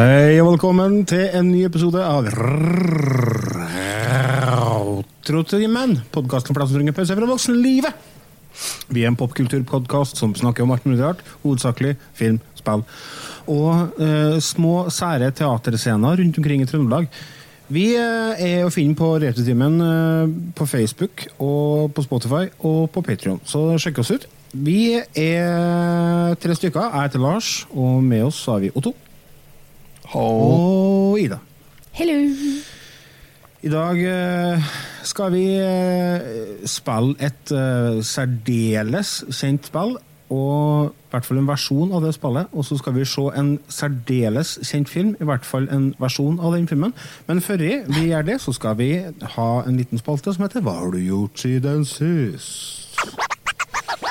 Hei og velkommen til en ny episode av Trotimen, podkasten for deg som trenger pause fra voksenlivet. Vi er en popkulturpodkast som snakker om alt mulig rart, hovedsakelig film, spill og små, sære teaterscener rundt omkring i Trøndelag. Vi er å finne på Retrotimen på Facebook og på Spotify og på Patreon, så sjekk oss ut. Vi er tre stykker. Jeg heter Lars, og med oss har vi Otto. Og Ida. Hello. I dag eh, skal vi eh, spille et eh, særdeles kjent spill, og i hvert fall en versjon av det spillet. Og så skal vi se en særdeles kjent film, i hvert fall en versjon av den filmen. Men før vi gjør det, så skal vi ha en liten spalte som heter Hva har du gjort siden sist?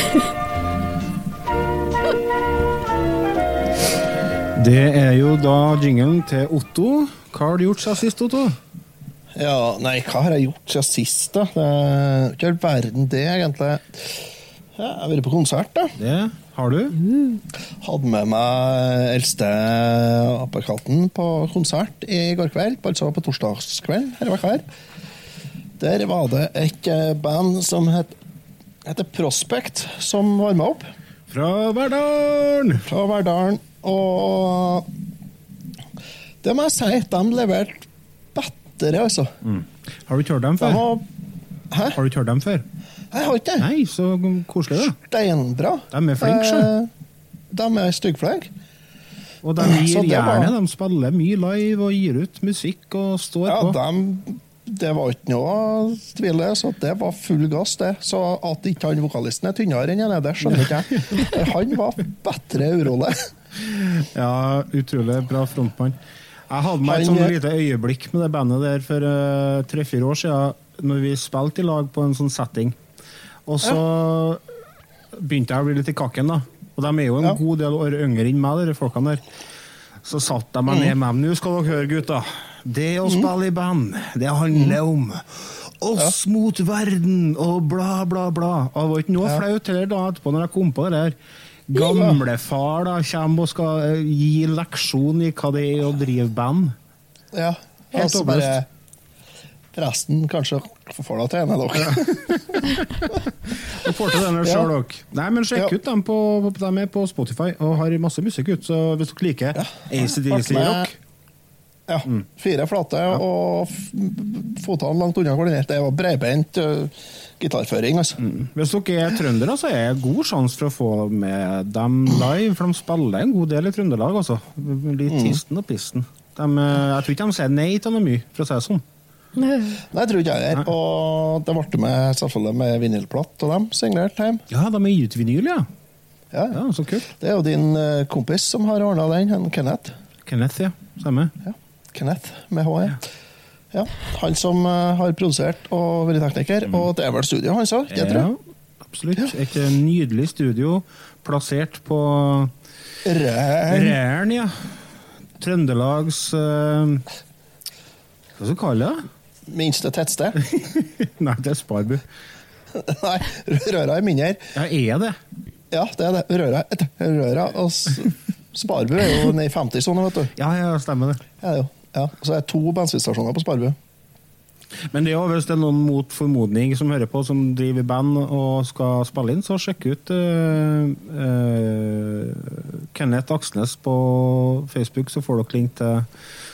Det er jo da jinglen til Otto. Hva har du gjort siden sist, Otto? Ja, nei, hva har jeg gjort siden sist, da? Det er ikke all verden, det, egentlig. Ja, jeg har vært på konsert, da. Det har du. Hadde med meg eldste apekatten på konsert i går kveld, altså på torsdagskveld. Her var her. Der var det et band som het, heter Prospect, som var med opp. Fra Verdalen! fra Verdalen. Og det må jeg si, de leverte bedre, altså. Har du ikke hørt dem før? var Hæ? Har du ikke hørt dem før? Jeg har ikke det. Nei, så koselig, da. Steinbra. De er flinke, sjø. Eh, De er styggflinke. Og de gir jernet. var-. De spiller mye live og gir ut musikk og står Ja, på. de, det var ikke noe tvil så det var full gass, det. Så at ikke han vokalisten er tynnere enn han er, det skjønner ikke jeg. Han var bedre urolig. Ja, utrolig bra frontmann. Jeg hadde meg et sånn lite øyeblikk med det bandet der for uh, tre-fire år siden, når vi spilte i lag på en sånn setting. Og så begynte jeg å bli litt i kakken, da. Og de er jo en Ja. god del år yngre enn meg, de folkene der. Så satte jeg meg Mm. ned med dem. Nå skal dere høre, gutta. Det å spille i band, det handler om oss mot verden og bla, bla, bla. Og det var ikke noe Ja. flaut heller da etterpå, når jeg kom på det der. Gamlefar da kommer og skal eh, gi leksjon i hva det er å drive band. Ja, Helt altså bare Resten kanskje får deg trene dere. Du får til den Ja. sjøl òg. Nei, men sjekk Ja. ut dem på, de er på Spotify og har masse musikk ut, så hvis dere liker ACDC med- rock Ja. Fire flate og f- fotene langt unna hverandre. Det var breibeint uh, gitarføring, altså. Hvis dere er trøndere, så er det god sjanse for å få med dem live, for de spiller en god del i Trøndelag, altså. Litt tisten og pisten. De, jeg tror ikke de sier nei til noe mye, for å si det sånn. Nei, jeg tror ikke jeg er. Og det ble med selvfølgelig med vinylplatt og dem signert hjem. Ja, de er gitt vinyl, ja. Ja, Ja, Så kult. Det er jo din kompis som har ordna den, Kenneth. Kenneth, ja. Stemmer. Ja. Kenneth med H. Ja. Han som eh, har produsert og vært tekniker. Og det er vel studio hans òg, Ja, absolutt. Et eh, nydelig studio plassert på. Ræren, ja. Trøndelags uh, Hva skal vi kalle det? Minste tettsted. Nei, det er Sparbu. Nei, Røra er mindre. Ja, er det? Ja, det er det. Røra, Røra og Sparbu er jo nede i 50-sona, vet du. Ja, ja, stemmer det. Ja, det er jo. Ja. Så det er to bensinstasjoner på Sparbu. Men det er jo, hvis det er noen mot formodning som hører på, som driver band og skal spille inn, så sjekk ut uh, uh, Kenneth Aksnes på Facebook, så får dere link til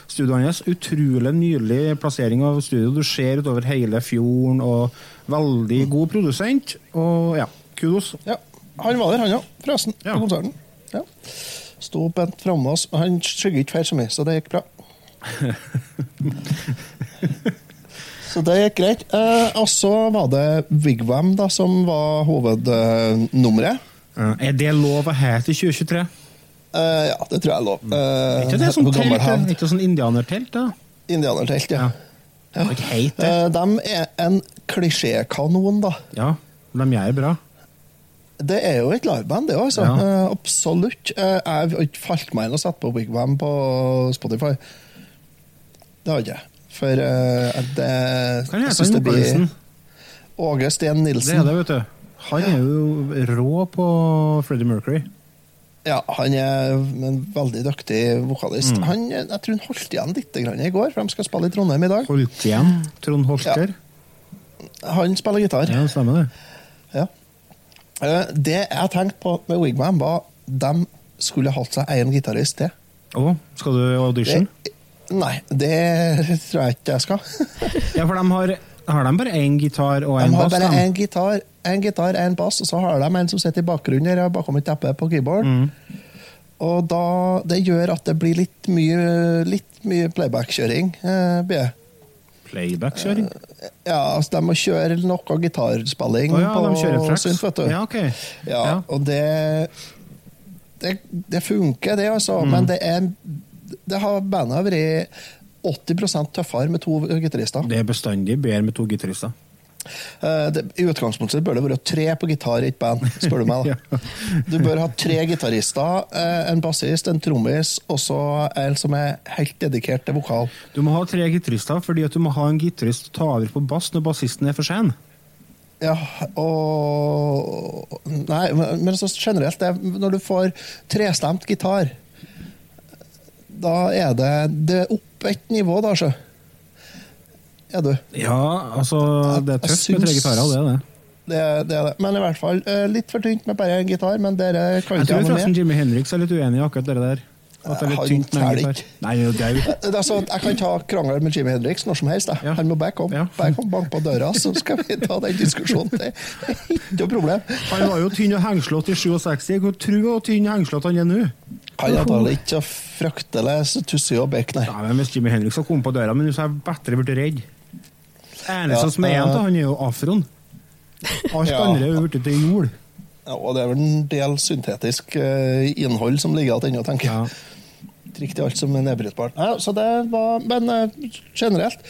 studioet hans. Utrolig nydelig plassering av studio. Du ser utover hele fjorden, og veldig god produsent. Og ja, kudos. Ja, Han var der, han òg, forresten. Ja. På konserten. Ja. Sto bent framme oss. Han skygger ikke feil som meg, så det gikk bra. Så det gikk greit. Eh, og så var det Wigwam da, som var hovednummeret. Eh, er det lov å ha til 2023? Eh, ja, det tror jeg er lov. Uh, ikke det sånn telt? Ikke sånn indianertelt? da? Indianertelt, ja. ja. ja. heit. Eh, de er en klisjékanon, da. Ja, de gjør bra. Det er jo et liveband, det òg. Altså. Ja. Eh, absolutt. Eh, jeg har ikke falt meg inn og satt på Wigwam på Spotify. Det har jeg ikke. For uh, det Kan jeg jeg ta det blir? Åge Steen Det er Nilsen. det, vet du. Han er jo rå på Freddie Mercury. Ja, han er en veldig dyktig vokalist. Mm. Han, jeg tror han holdt igjen litt i går, for de skal spille i Trondheim i dag. Holdt igjen. Trond Holter. Han spiller gitar. Ja, stemmer det. Ja. Eh, Det jeg tenkte på med Wigman, var at de skulle hatt seg én gitarist til. Å, skal du audition? Det- Nei, det tror jeg ikke jeg skal. Ja, for de har, har de bare én gitar og De har bare én gitar, en gitar, en bass, og så har de en som sitter i bakgrunnen der bakom et teppe på keyboard. Mm. Og da, det gjør at det blir litt mye, litt mye playback-kjøring. Eh. Playback-kjøring? ja, altså de må kjøre noe gitarspilling oh, ja, på synt, vet du. Ja, okay. Ja, Ja. og det, det Det funker, det, altså. Mm. Men det er det har bandet vært 80% tøffere med to gitarister. Det er bestandig bedre med to gitarister. Eh, det, I utgangspunktet bør det være tre på gitar i et band, spør du meg. da. Du bør ha tre gitarister, eh, en bassist, en trommis og så en som er helt dedikert til vokal. Du må ha tre gitarister fordi at du må ha en gitarist til å ta over på bass når bassisten er for sen. Ja, og Nei, men men så generelt, det, når du får trestemt gitar, da er det, det er opp et nivå, da, sjø. Er du? Ja, altså Det er Jeg tøft med tre gitarer, det er det. Det, det er det. Men i hvert fall eh, litt for tynt med bare gitar, men dere kan Jeg ikke tror ha noe forresten med. Jimmy Henriks er litt uenig i akkurat det der. At det er litt tynt med. Nei, det er jo Det er sånn, jeg kan ta krangel med Jimmy Hendrix når som helst. Ja. Han må back komme Ja. Back komme bank på døra, så skal vi ta den diskusjonen. Det er ikke noe problem. Han var jo tynn og hengslått i 67. Hvor tru og tynn og hengslått han er nå? Han er da ikke så fryktelig tussig og bekk, nei. Ja, men Hvis Jimmy Hendrix hadde kommet på døra, men så er jeg bedre blitt redd. Eneste Ja, som er igjen, eh, han er jo afroen. Alt Ja. andre er blitt til jord. Ja, og det er vel en del syntetisk eh, innhold som ligger igjen ennå, tenker Ja. Riktig alt som er nedbrytbart. Ja, så det var Men eh, generelt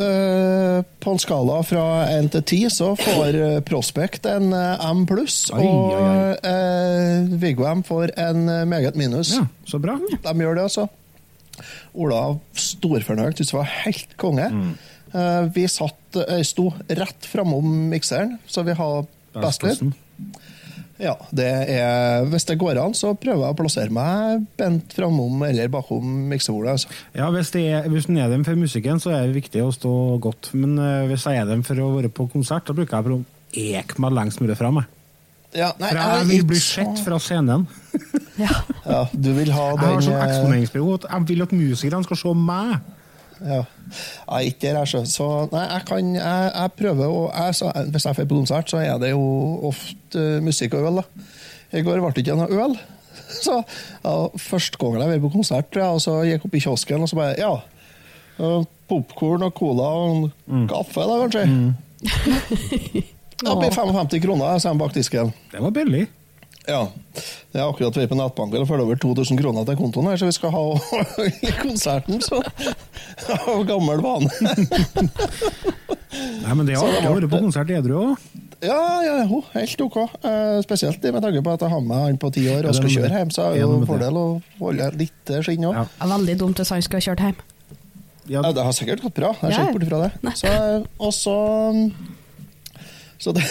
Uh, På en skala fra 1 til 10 så får eh, Prospect en M pluss, og uh, Viggo får en meget minus. ja, så bra. De gjør det, altså. Ola storfornøyd, syntes det var helt konge. Mm. Uh, vi satt, sto rett framom mikseren, så vi har best lyd. Ja, det er, hvis det går an, så prøver jeg å plassere meg bent framom eller bakom miksebordet. Altså. Ja, hvis, det er, hvis den er dem for musikken, så er det viktig å stå godt. Men uh, hvis jeg er dem for å være på konsert, da bruker jeg å eke meg lengst mulig fra meg. Ja, nei, For jeg vil bli sett fra scenen. Ja. Ja, du vil ha Jeg har den sånn eh, eksponeringsbehov jeg vil at musikerne skal se meg. Ja. Er ikke der, altså. Så nei, jeg kan Jeg, jeg prøver å jeg, så, Hvis jeg drar på konsert, så er det jo ofte uh, musikk og øl, da. I går ble det ikke noe øl. Så ja, Første gangen jeg var på konsert, ja, og så gikk opp i kiosken og så bare Ja. Popkorn og cola og kaffe, da, kanskje. Det Oppi 55 kroner, sa kommer bak disken. Det var billig. Ja. Jeg har akkurat vært på nettbanken og ført over 2000 kroner til kontoen her, så vi skal ha i konserten, så Av gammel vane. Nei, men det er artig å være på det. konsert edru òg. Ja, ja, helt ok. Uh, spesielt med tanke på at jeg har med han på ti år og skal er kjøre hjem, så er det det er jo med fordel å holde litt skinn òg. Ja. Det er veldig dumt hvis han skulle ha kjørt hjem. Ja, Ja, det har sikkert gått bra. Jeg ser ikke bort ifra det. Så, og så så det,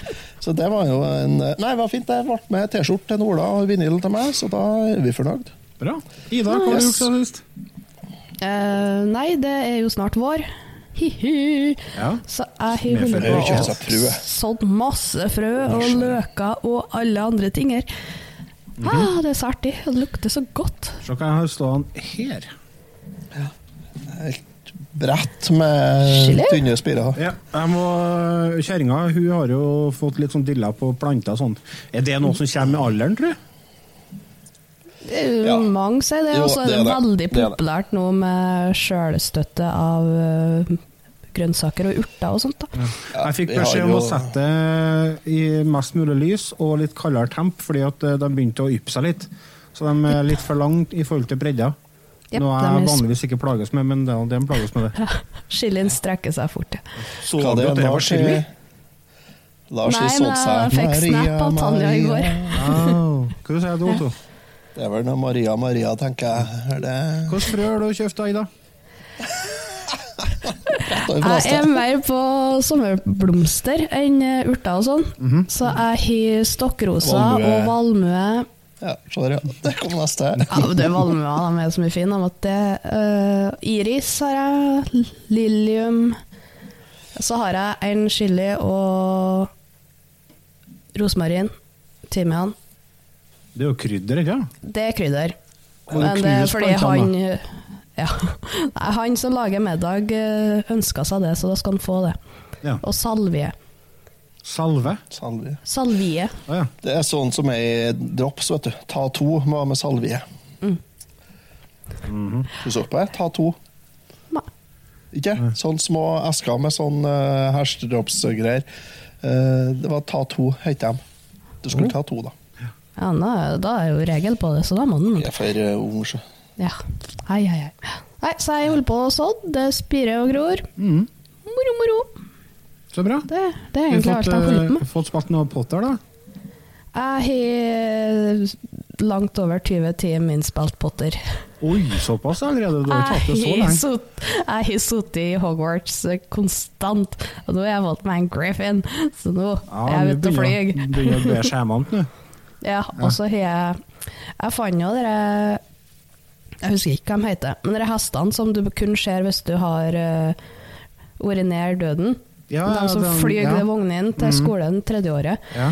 så det var jo en Nei, det var fint. Jeg ble med T-skjorte til Ola og vinyl til meg, så da er vi fornøyd. bra. Ida, hva har du gjort siden sist? Uh, nei, det er jo snart vår. Hi-hi. Ja. Så jeg har holdt på og sådd masse frø og løker og alle andre ting Mm -hmm. ah, det er så artig. Det lukter så godt. Så kan jeg har stående her. Et brett med Chili? tynne spirer. Ja, Kjerringa har jo fått litt sånn dilla på planter og sånt. Er det noe som kommer med alderen, tror du? Ja. Mange sier det, og så er det det, veldig populært nå med sjølstøtte av eh, grønnsaker og urter og sånt. da. jeg fikk beskjed om å sette det i mest mulig lys og litt kaldere temp, fordi at eh, de begynte å yppe seg litt. Så de er litt for langt i forhold til bredda. Jep, Noe jeg vanligvis ikke plages med, men det er det plages med det. Chilien strekker seg fort. ja. Så Hva du det at det var Lars chili? Lars Nei, men jeg fikk snap av Tanja i går. Au. Hva sier du, Otto? Det er vel noe Maria Maria, tenker jeg. Er det Hvilket frø har du kjøpt, Aida? Jeg er mer på sommerblomster enn eh, urter og sånn. Mhm. Så jeg har stokkrosa Valmue. og valmue. Ja, sorry. der. Det kom neste. Ja, men det er valmue, de er så mye fine. Det, eh, iris har jeg, lilium Så har jeg en chili og rosmarin. Timian. Det er jo krydder, ikke sant? Det er krydder. Og Men det er fordi han ja. Nei, Han som lager middag, eh, ønska seg det, så da skal han få det. Ja. Og salvie. Salve? Salvie. Salvie. Ah, ja. Det er sånn som er i drops, vet du. Ta to må ha med salvie. Mm. Du så på det? Ta to. Nei. Ikke? Sånn små esker med sånn uh, hersedrops-greier. Eh, det var ta to, het de. Du skulle ta to, da. Ja, da, da er jo regel på det, så da må den Jeg er for uh, ung, så. Ja. Hei, hei, hei. Nei, så jeg holder på sånn. Det spirer og gror. Mm. Moro, moro. Så bra. Det, det er egentlig alt jeg har holdt på eh, med. fått spilt noe Potter, da. Jeg har langt over 20 timer innspilt Potter. Oi, såpass allerede? Du har ikke hatt det så lenge? jeg har sittet i Hogwarts eh, konstant, og nå har jeg fått meg en Griffin, så nå Ja, er jeg ute og flyr. begynner å bli skjemant nå. Ja, og så har jeg Jeg fant jo dere Jeg husker ikke hva de heter, men de hestene som du kun ser hvis du har uh, urinert døden. Ja, de som den- flyr ja. vognene til skolen skolen tredje året. Ja.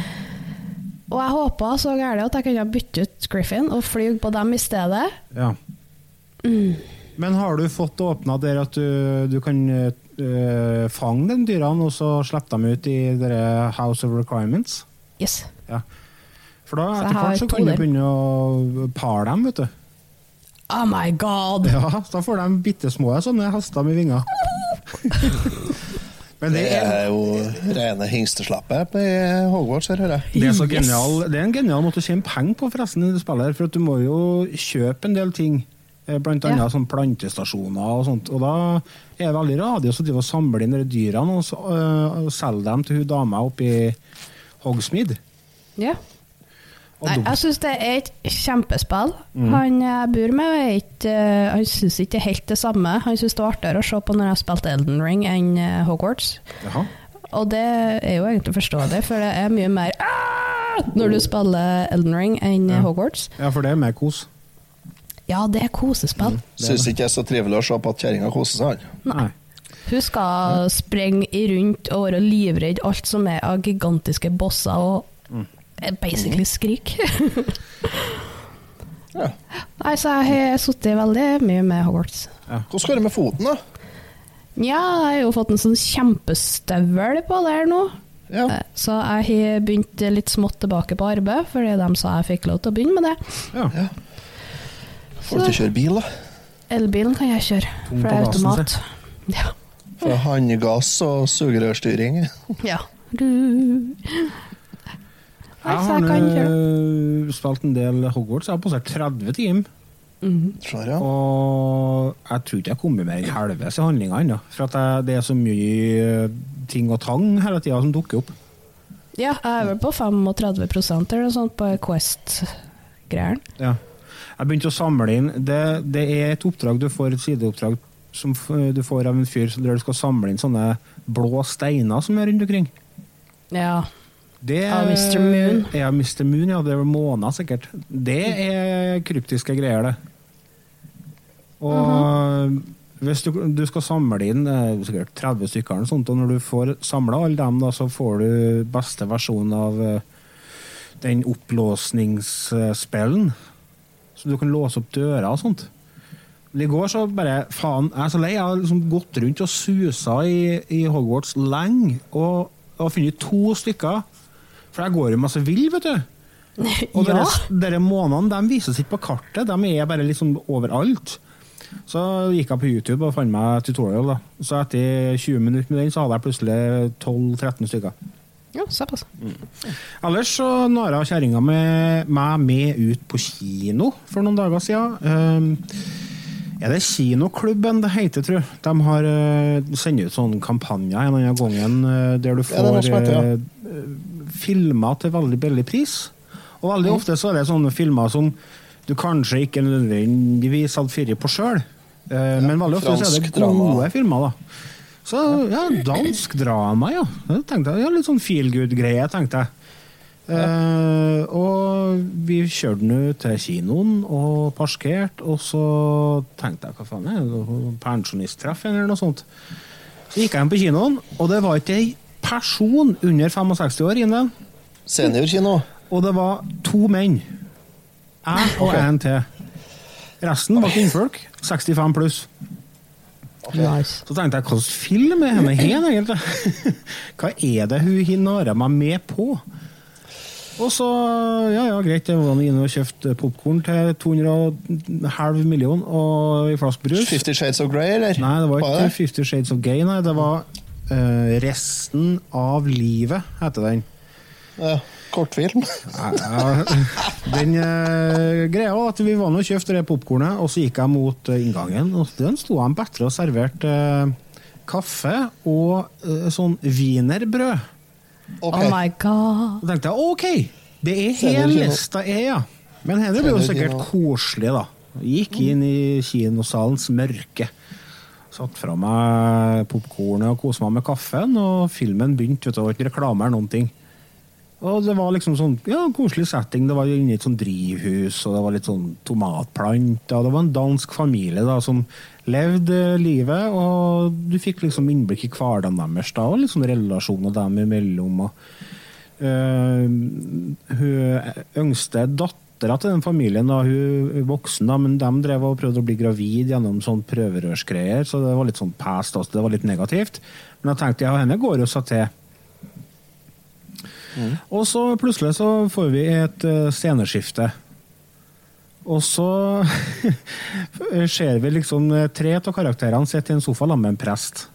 Og jeg håpa så gærent at jeg kunne bytte ut Griffin og fly på dem i stedet. ja. Mm. Men har du fått åpna der at du, du kan uh, fange de dyrene, og så slippe dem ut i House of Requirements? Yes. Ja. For da etter hvert så kan du begynne å pare dem, vet du. Oh my god! Ja, Da får de bitte små sånne hester med vinger. Men Det det er, jo rene hingsteslappet i Hogwarts, her, hører jeg. det er, så genial, det er en genial måte å tjene penger på, forresten, i det spillet. For at du må jo kjøpe en del ting. eh, Blant annet Ja. sånn plantestasjoner og sånt. Og da er det veldig radios å drive og samle inn de dyrene og, så, øh, og selge dem til hun dama oppe i Hogsmeade. Ja. Nei, jeg syns det er et kjempespill. Mm. Han jeg bor med, er ikke, eh, han syns ikke det er helt det samme. Han syns det var artigere å se på når jeg spilte Elden Ring enn eh, Hogwarts. Jaha. Og det er jo egentlig forståelig, for det er mye mer Aah! når du spiller Elden Ring enn Ja. Hogwarts. Ja, for det er mer kos. Ja, det er kosespill. Syns ikke det er så trivelig å se på at kjerringa koser seg. Nei. Hun skal sprenge i rundt og være livredd alt som er av gigantiske bosser og Mm. eh, basically skrik. Ja. Nei, så jeg har sittet veldig mye med Hogwarts. Hvordan går det med foten, da? Ja, jeg har jo fått en sånn kjempestøvel på der nå. Ja. Eh, Så jeg har begynt litt smått tilbake på arbeid, fordi de sa jeg fikk lov til å begynne med det. Ja. Får du til å kjøre bil, da? Elbilen kan jeg kjøre, for det er automat. Ja. Fra handgass og sugerørstyring. ja. Du. Jeg har nå spilt en del Hogwarts. Jeg har passert 30 timer. Mm. Ser ja. Og jeg tror ikke jeg har kommet mer enn halvveis i handlinga ennå. For at jeg, det er så mye ting og tang hele tida som dukker opp. Ja, jeg er vel på 35 eller noe sånt på Quest-greiene. Ja. Jeg begynte å samle inn det, det er et oppdrag du får, et sideoppdrag som du får av en fyr som- der du skal samle inn sånne blå steiner som er rundt omkring. Ja. Det Av Mr. Moon. Ja, Mr. Moon, ja. Det er måna, sikkert. Det er kryptiske greier, det. Og hvis du, du skal samle inn eh, sikkert 30 stykker, og, sånt, og når du får samla alle dem, da, så får du beste versjon av eh, den opplåsningsspillen. Så du kan låse opp dører og sånt. Men I går så bare Faen, jeg er så lei. Jeg har liksom gått rundt og susa i, i Hogwarts lenge og, og funnet to stykker. For jeg går jo masse vill, vet du. Og ja. dere, månedene de vises ikke på kartet, de er bare liksom overalt. Så gikk jeg på YouTube og fant meg tutorial. da. Så etter 20 minutter med den, så hadde jeg plutselig 12-13 stykker. Ja, såpass. Ellers så nara kjerringa med meg med ut på kino for noen dager siden. Um, er det Kinoklubben det heter, tror jeg? De har uh, sendt ut sånne kampanjer en annen gang uh, der du Ja, får ja, heter, ja. uh, filmer til veldig billig pris. Og veldig mm. ofte så er det sånne filmer som du kanskje ikke nødvendigvis hadde fyrt på sjøl. men veldig ofte så er det gode drama. filmer, da. Så ja, dansk drama, ja. Jeg tenkte, ja litt sånn feel good-greie, tenkte jeg. Eh, og vi kjørte nå til kinoen og parkerte, og så tenkte jeg hva faen er det, pensjonisttreff eller noe sånt. Så gikk jeg inn på kinoen, og det var ikke ei person under 65 år inne. Seniorkino. Og det var to menn. Jeg og en til. Resten var kvinnfolk. 65 pluss. Nice. Så tenkte jeg, hva slags film er henne hen, egentlig? Hva er det hun hinnarer meg med på? Og så, ja ja, greit, jeg var inne og kjøpte popkorn til 200,5 million og i flaske brus. Fifty Shades of Grey, eller? Nei, det var ikke? Fifty Shades of Gay, nei. Det var uh, Resten av livet, heter den. Ja, kortfilm. Ja, den uh, greia var at vi var og kjøpte det popkornet, og så gikk jeg mot uh, inngangen, og den sto de bedre og serverte kaffe og sånn wienerbrød. Ok. Oh my god. Da tenkte jeg OK, det er hele her lista er, ja. Men dette blir jo sikkert koselig, da. Gikk inn i kinosalens mørke. Satt fra meg popkornet og koste meg med kaffen, og filmen begynte. vet du, Det var ikke reklame eller noen ting. Og det var liksom sånn, ja, koselig setting. Det var inne i et sånn drivhus, og det var litt sånn tomatplanter. Det var en dansk familie da, som levde livet, og du fikk liksom innblikk i hverdagen deres da, og sånn relasjoner dem imellom. og øh, hun yngste dattera til den familien, da, hun er voksen, da, men de drev og prøvde å bli gravid gjennom sånn prøverørsgreier, så det var litt sånn past, altså, det var litt negativt. Men jeg tenkte ja, henne går jo seg til. Og så plutselig så får vi et eh, sceneskifte. Og så ser vi liksom eh, tre av karakterene sitte i en sofa sammen med en prest.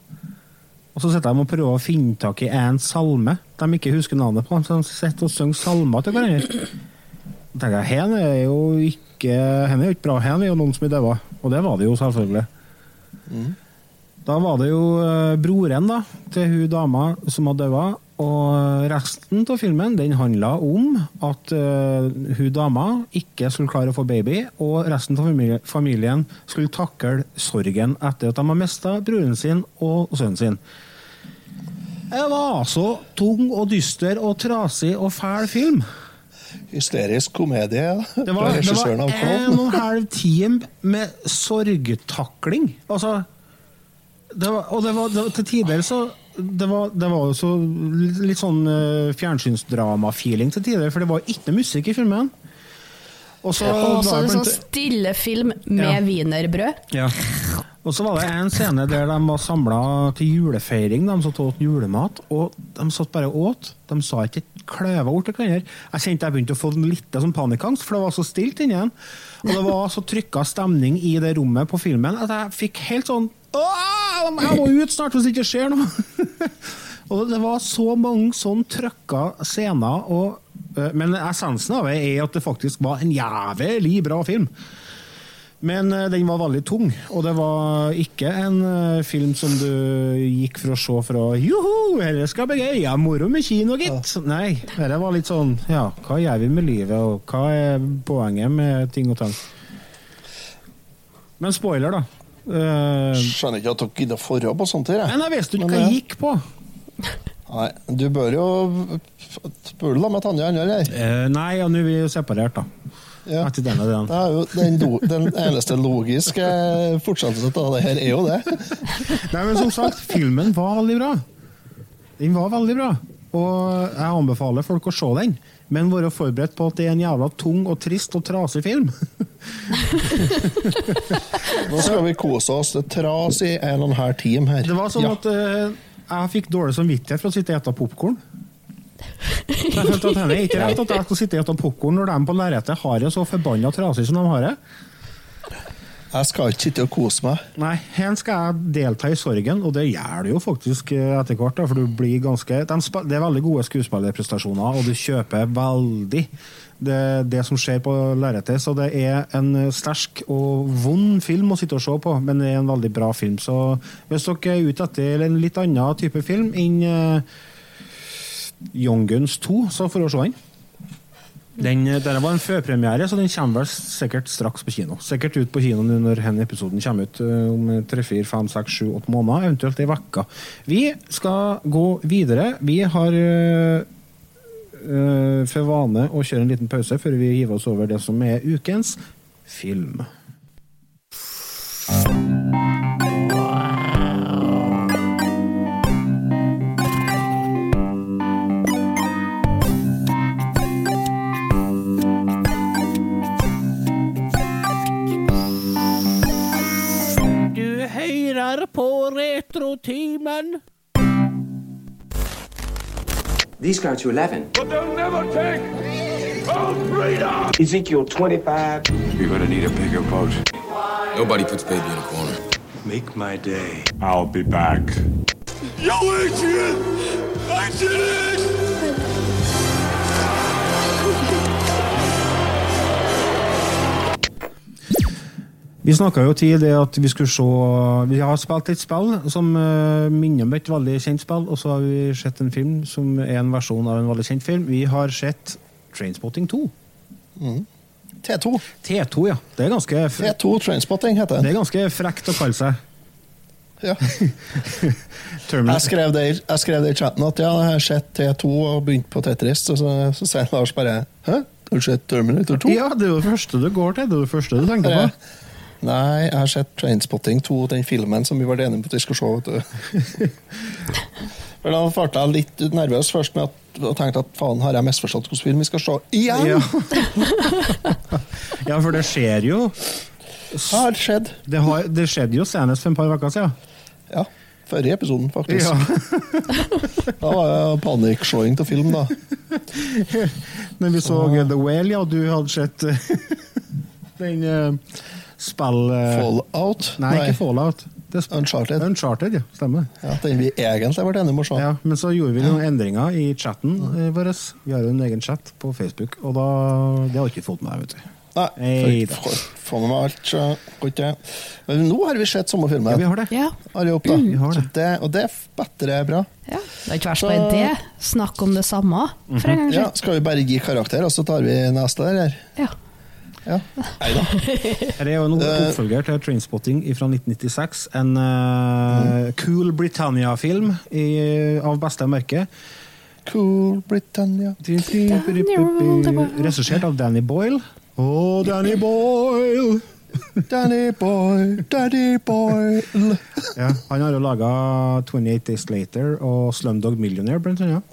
Og så sitter de og prøver å finne tak i en salme de ikke husker navnet på. Så de sitter og synger salmer til hverandre. Og tenker jeg, Hen er jo ikke hen er jo ikke bra. Hen er jo noen som er daua. Og det var det jo, selvfølgelig. Da var det jo eh, broren da, til hun dama som hadde daua. Og resten av filmen den handla om at uh, hun dama ikke skulle klare å få baby, og resten av familien skulle takle sorgen etter at de har mista broren sin og sønnen sin. Det var altså tung og dyster og trasig og fæl film. Hysterisk komedie ja. Det fra var, det var en og en halv time med sorgtakling. Altså det var, Og det var, det var til tider så det var, det var også så litt sånn uh, fjernsynsdrama-feeling til tider, for det var ikke noe musikk i filmen. Og så Og en sånn stille film med Ja. wienerbrød. ja. Og så var det en scene der de var samla til julefeiring, de satt og åt julemat. Og de satt bare og åt. De sa ikke et kløva ord til hverandre. Jeg kjente jeg begynte å få litt sånn panikkangst, for det var så stilt inni igjen. Og det var så trykka stemning i det rommet på filmen at jeg fikk helt sånn Jeg må ut snart hvis det ikke skjer noe! og det var så mange sånn trøkka scener. Og, øh, men essensen av det er at det faktisk var en jævlig bra film. Men eh, den var veldig tung, og det var ikke en eh, film som du gikk for å se fra Joho, dette skal bli gøy, ja, moro med kino, gitt. Nei, dette var litt sånn Ja, hva gjør vi med livet, og hva er poenget med ting og tang? Men spoiler, da. Eh, Skjønner ikke at dere gidder å forra på sånt her. jeg. men jeg visste ikke hva jeg gikk på. Nei, du bør jo Bør du la meg Tanja andre, eller? Eh, nei, ja, nå er vi jo separert, da. Ja. Denne Det er jo den, do, den eneste logiske fortsettelsen av det her er jo det. Nei, men som sagt, filmen var veldig bra. Den var veldig bra. Og jeg anbefaler folk å se den, men være forberedt på at det er en jævla tung og trist og trasig film. Nå skal vi kose oss. Det er tras i en og en halv time her. Det var sånn Ja. at uh, jeg fikk dårlig samvittighet for å sitte og spise popkorn. Jeg følte at det er ikke rett at jeg skal sitte og spise popkorn når de på lerretet har det så forbanna trasig som de har det. Jeg skal ikke sitte og kose meg. Nei, her skal jeg delta i sorgen, og det gjør du jo faktisk eh, etter hvert. For du blir ganske, de, det er veldig gode skuespillerprestasjoner, og du kjøper veldig det, det som skjer på lerretet. Så det er en sterk og vond film å sitte og se på, men det er en veldig bra film. Så hvis dere er ute etter en litt annen type film enn uh, Young Guns 2, så får dere se den. Den, eh, denne var en førpremiere, så den kommer vel sikkert straks på kino. Sikkert ut på kino når denne episoden kommer ut eh, om tre, fire, fem, seks, sju, åtte måneder, eventuelt ei uke. Vi skal gå videre. Vi har øh, for vane å kjøre en liten pause før vi hiver oss over det som er ukens film. Du på Retrotimen. These go to 11. But they'll never take our freedom! Ezekiel 25. You're gonna need a bigger boat. Nobody puts baby in a corner. Make my day. I'll be back. Yo, Adrian! I did it! Vi snakka jo til det at vi skulle se Vi har spilt et spill som uh, minner om et veldig kjent spill, og så har vi sett en film som er en versjon av en veldig kjent film. Vi har sett Trainspotting 2. T2. T2, ja. Det er ganske, T2 Trainspotting heter det den. er ganske frekt å kalle seg. Ja. Jeg skrev det, jeg skrev det i chatten at ja, jeg har sett T2 og begynt på Tetris, og så, så sier Lars bare Hæ? Har du sett Terminator 2? Ja, det er jo det første du går til. Det er det første du tenker på. Nei, jeg har sett Trainspotting 2, den filmen som vi var enige om at vi skulle se. Vet du. For Da ble jeg litt nervøs først med at, og tenkte at faen, har jeg misforstått hvilken film vi skal se igjen? Ja. ja, for det skjer jo Det Har skjedd. Det, har, det skjedde jo senest for en par uker siden. Ja. Forrige episoden, faktisk. Ja. Da var det panikkseing til film, da. Når vi så The Whale, ja, du hadde sett den uh, spill... eh, Fallout? Nei, ikke Fallout. Det er Uncharted. Uncharted, ja. Stemmer. Ja, den vi egentlig ble enige om å se. Ja, men så gjorde vi noen endringer i chatten eh, vår. Vi har jo en egen chat på Facebook, og da, det har ikke fått med deg, vet du. Nei, Nei får få med meg alt. ikke. Men nå har vi sett sommerfilmen. Ja, vi har det. Ja. Har opp, da. Vi har det. Det, og det er bedre bra. ja. Det er ikke verst bare det. Snakk om det samme, for en gangs Ja, skal vi bare gi karakter, og så tar vi neste, eller? Ja. Ja. Nei da. Er jo en Eh. oppfølger til Trainspotting fra 1996. En uh, Cool Britannia-film av beste merke. Cool Britannia. Regissert av Danny Boyle. Å, Danny Boyle! Danny boy, daddy boy. Ja, han har jo laga 28 Days Later og Slumdog Millionaire, blant annet.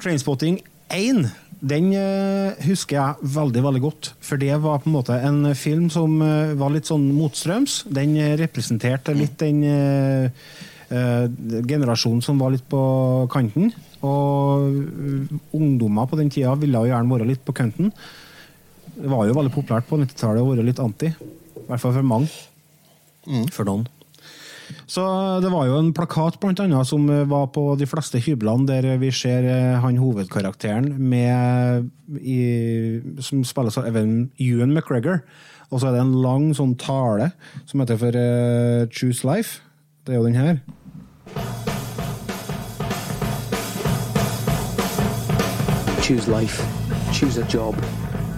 Trainspotting 1 den eh, husker jeg veldig veldig godt. For det var på en måte en film som eh, var litt sånn motstrøms. Den eh, representerte litt den eh, eh, generasjonen som var litt på kanten. Og ungdommer på den tida ville jo gjerne være litt på kanten. Det var jo veldig populært på 90-tallet å være litt anti. I hvert fall for mange. For noen. Så det var jo en plakat blant annet som eh, var på de fleste hyblene, der vi ser eh, han hovedkarakteren med, i, som spilles av Evan Ewan McGregor. Og så er det en lang sånn tale som heter for uh, Choose Life. Det er jo den her. Choose life. Choose a job.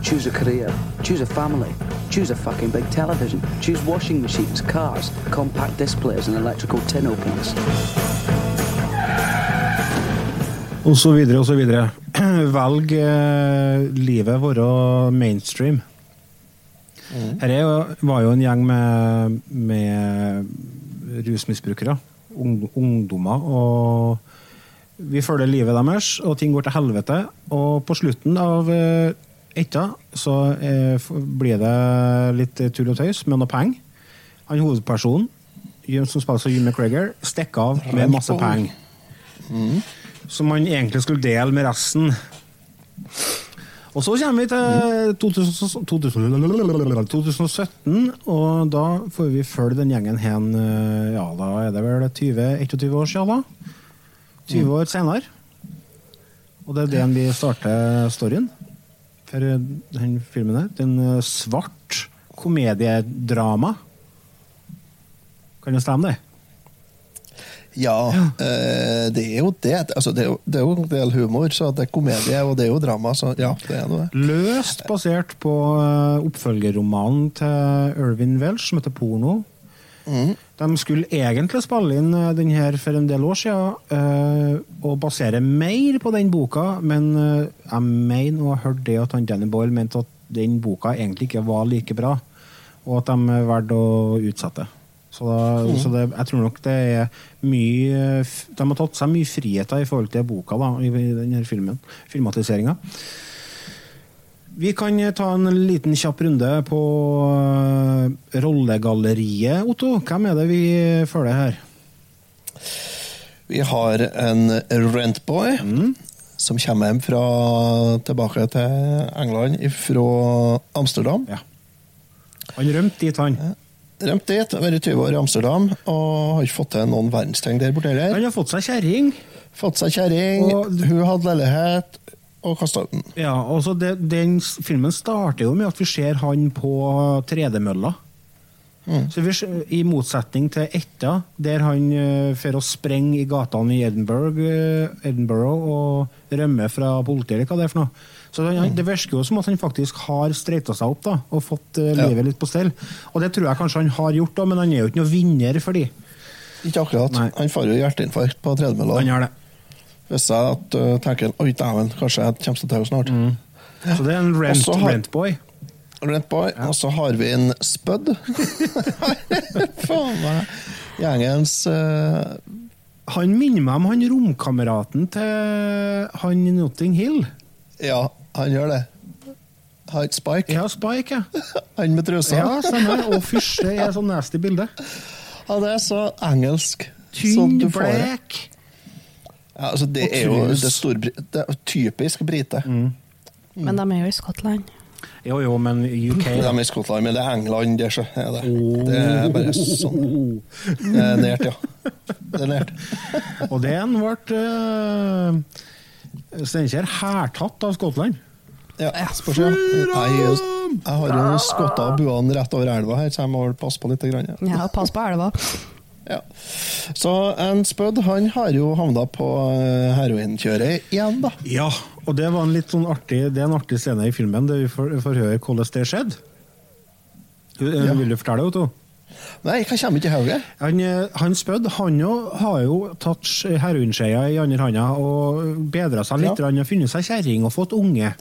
Choose a career. Choose a family. Choose a fucking big television. Choose washing machines, cars, compact displays, and electrical tin openers. Og så videre og så videre. Velg eh, livet være mainstream. Her er jo, var jo en gjeng med, med rusmisbrukere. Ung, ungdommer. Og vi følger livet deres, og ting går til helvete. Og på slutten av eh, etta så eh, blir det litt tull og tøys med noe penger. Han hovedpersonen, som spiller som Jim McGregor, stikker av med masse penger som han egentlig skulle dele med resten. Og så kommer vi til 2000, 2000, 2017, og da får vi følge den gjengen hen eh, Ja, da er det vel 20-21 år siden, da. 20 år senere. Og det er den vi starter storyen eh, den filmen her. Det er en eh, svart komediedrama. Kan det stemme, det? Ja, eh, det er jo det. Altså, det, er jo, det er jo en del humor, så det er komedie og det er jo drama, så ja, det er noe. Løst basert på eh, oppfølgerromanen til Irvin Welsh, som heter Porno. De skulle egentlig spille inn eh, den her for en del år siden, eh, og basere mer på den boka, men eh, jeg mener og har hørt det at han Danny Boyle mente at den boka egentlig ikke var like bra, og at de valgte å utsette. Så, da, så det, jeg tror nok det er mye De har tatt seg mye friheter i forhold til boka da, i, i denne filmen. Filmatiseringa. Vi kan ta en liten kjapp runde på eh, rollegalleriet, Otto. Hvem er det vi følger her? Vi har en rentboy som kommer hjem fra, tilbake til England fra Amsterdam. Ja. Han rømte dit, han. Rømt dit, vært 20 år i Amsterdam og har ikke fått til noen verdensting der borte heller. Han har fått seg kjerring. Fått seg kjerring, Og- hun hadde leilighet og kasta ut den. Ja, og det, den filmen starter jo med at vi ser han på tredemølla. Så vi, I motsetning til Etta, der han uh, får å sprenge i gatene i Edinburgh, uh, Edinburgh og rømme fra politiet, eller hva det er for noe. Så han, mm. Det virker jo som at han faktisk har streita seg opp da, og fått eh, Ja. litt på stell. Og det tror jeg kanskje han har gjort, da, men han er jo ikke noe vinner for de. Ikke akkurat. Nei. Han får jo hjerteinfarkt på tredemølla. Han gjør det. Hvis jeg at, uh, tenker oi dæven, kanskje jeg kommer til å snart. Så det er en rent, har, rent boy? Rent boy. Ja. Og så har vi en Spud. Faen meg. Gjengens uh, Han minner meg om han romkameraten til han i Notting Hill. Ja, han gjør det. Han Spike. Ja, Spike, ja. Han med trusa. Ja, stemmer. Og fysj, det er sånn nasty bilde. Ja, det er så engelsk. Tynn, får blek. Ja, altså, det Og er jo det, store, det er typisk brite. Men de er jo i Skottland. Jo, jo, men UK De er i Skottland, men det er England, det, så er det. Det er bare sånn. Det er nært, ja. Det er nært. Og den ble uh, Steinkjer hærtatt av Skottland. Ja, spørs, ja. Jeg, jeg har jo skotta buene rett over elva her, så jeg må passe på litt. Grann, ja. Ja, pass på elva. Ja. Så en Spud han har jo havna på eh, heroinkjøret igjen, da. Ja, og det var en litt sånn artig Det er en artig scene i filmen der vi får, får høre hvordan det skjedde. Eh, Ja. Vil du fortelle, Otto? Nei, jeg kommer ikke hodet. Han, eh, han Spødd han jo, har jo tatt sk- heroinskeia i andre hånda og bedra seg litt, Ja. har funnet seg kjerring og fått unge.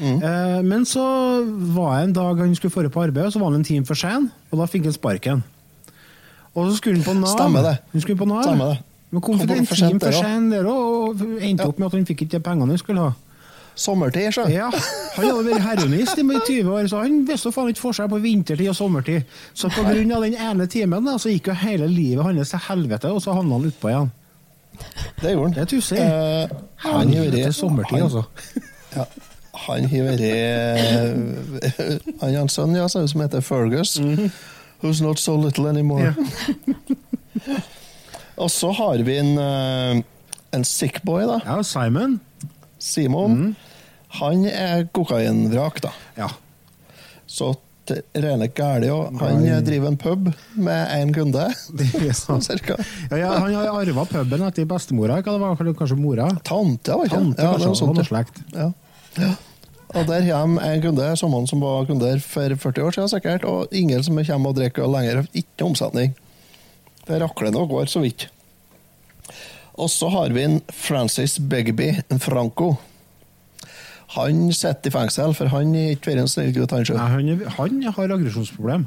Eh, men så var det en dag han skulle føre på arbeid, og så var han en time for sen, og da fikk han sparken. Og så skulle han på Nav. Stemmer det. Hun skulle på Nav. Stemmer det. Men kom for en time sent for der der òg, og endte Ja. opp med at han fikk ikke de pengene han skulle ha. Sommertid, sjø. Ja, Han hadde vært heroinist i 20 år, så han visste faen ikke forskjell på vintertid og sommertid. Så av den ene timen da, så gikk jo hele livet hans til helvete, og så havna han utpå igjen. Det gjorde han. Det er tussig. Eh, han har vært sommertid, altså. Ja, han har vært Han har en sønn ja, som heter Fergus. Who's not so little anymore. Og så har vi en, eh, en sick boy, da. Ja, Simon. Simon. Han er kokainvrak, da. Ja. Så rene gæli òg. Han driver en pub med én kunde, Det sånn cirka. Ja, ja, han har arva puben etter bestemora, hva det var kanskje mora? Tante, var ikke Tante, Tante, Ja, det var sånt, Ja, ja. Og der kommer en kunde, sommeren som var kunder for 40 år siden sikkert, og ingen som kommer og drikker øl lenger. Ikke omsetning. Det rakler nå og går så vidt. Og så har vi en Francis Begby en Franco. Han sitter i fengsel, for han er ikke vært en snill gutt, han sjøl. han, han har aggresjonsproblem.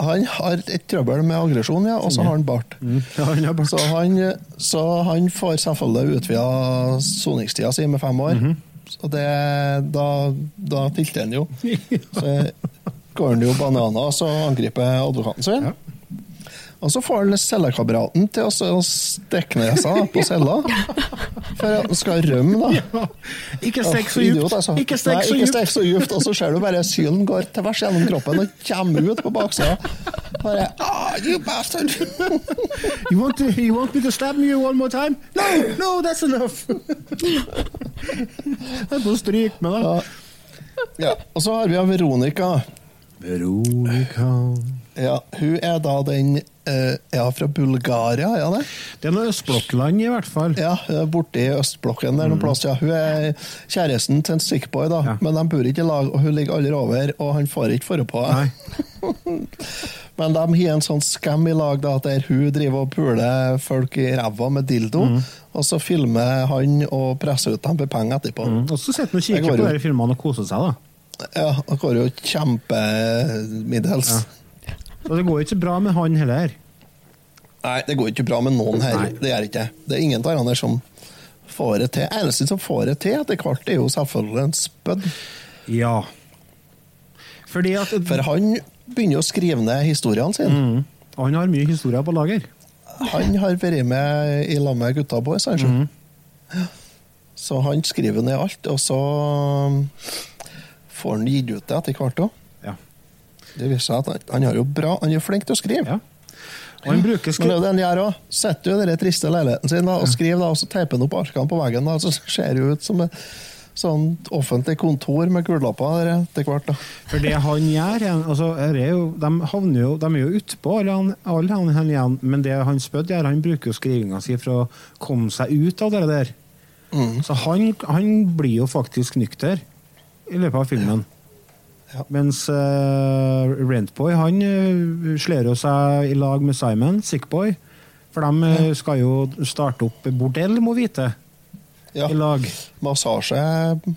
Han har et trøbbel med aggresjon, ja, og så har han bart. Ja, han har bart. Så han, så han får selvfølgelig utvida soningstida si med fem år. Mhm. Så det, da, da tilter han jo. Så går han jo bananas og så angriper advokaten sin. Ja. Og så får han cellekameraten til å stikke ned seg på cella. For at han skal rømme, da. Ikke stikk så djupt! altså. Ikke stikk så så djupt. Og så ser du bare sylen går tvers gjennom kroppen og kommer ut på baksida. Bare oh, you bastard! You want, to, you want me to stab you one more time? No, no, that's enough! Jeg er på stryk med det. Ja. Og så har vi Veronica. Veronica Ja, hun er da den eh, Ja, fra Bulgaria, ja det? Det er noe østblokkland, i hvert fall. Ja, hun er borte i østblokken der noen plass, ja. Hun er kjæresten til en stickboy, da. Ja. Men de bor ikke i lag, og hun ligger aldri over, og han får ikke fore på. Men de har en sånn scam i lag da, der hun driver og puler folk i ræva med dildo, og så filmer han og presser ut dem for penger etterpå. Mm. Og så sitter han og kikker på de filmene og koser seg, da. Ja, det går jo kjempemiddels. Og det går ikke ikke bra med han heller. Nei, det går ikke bra med noen her. Nei. Det gjør ikke det. Er ingen av som får det til. Eneste som får det til etter hvert, er jo selvfølgelig en spødd. Ja. Fordi at For han begynner å skrive ned historiene sine. mm. Han har mye historier på lager. Han har vært med i lag med gutta boys, kanskje. Mm. Så han skriver ned alt, og så får han gitt ut det etter hvert òg. Det viser seg at han, han jo bra, han er jo flink til å skrive. ja. Og han bruker Men det er jo det han gjør òg. Setter jo den triste leiligheten sin da, og skriver, da, og så teiper han opp arkene på veggen. Da, så ser det ut som et sånn offentlig kontor med gullapper der etter hvert. da. For det han gjør altså, er jo, de, havner jo, de er jo utpå, alle han, alle han, han igjen, men det han Spødd gjør, han bruker jo skrivinga si for å komme seg ut av det der. Så han, han blir jo faktisk nykter i løpet av filmen. Ja. Mens uh, Rentboy han uh, slår jo seg i lag med Simon, Sickboy. For de eh, skal jo starte opp bordell, må vite, Ja. i lag. Massasje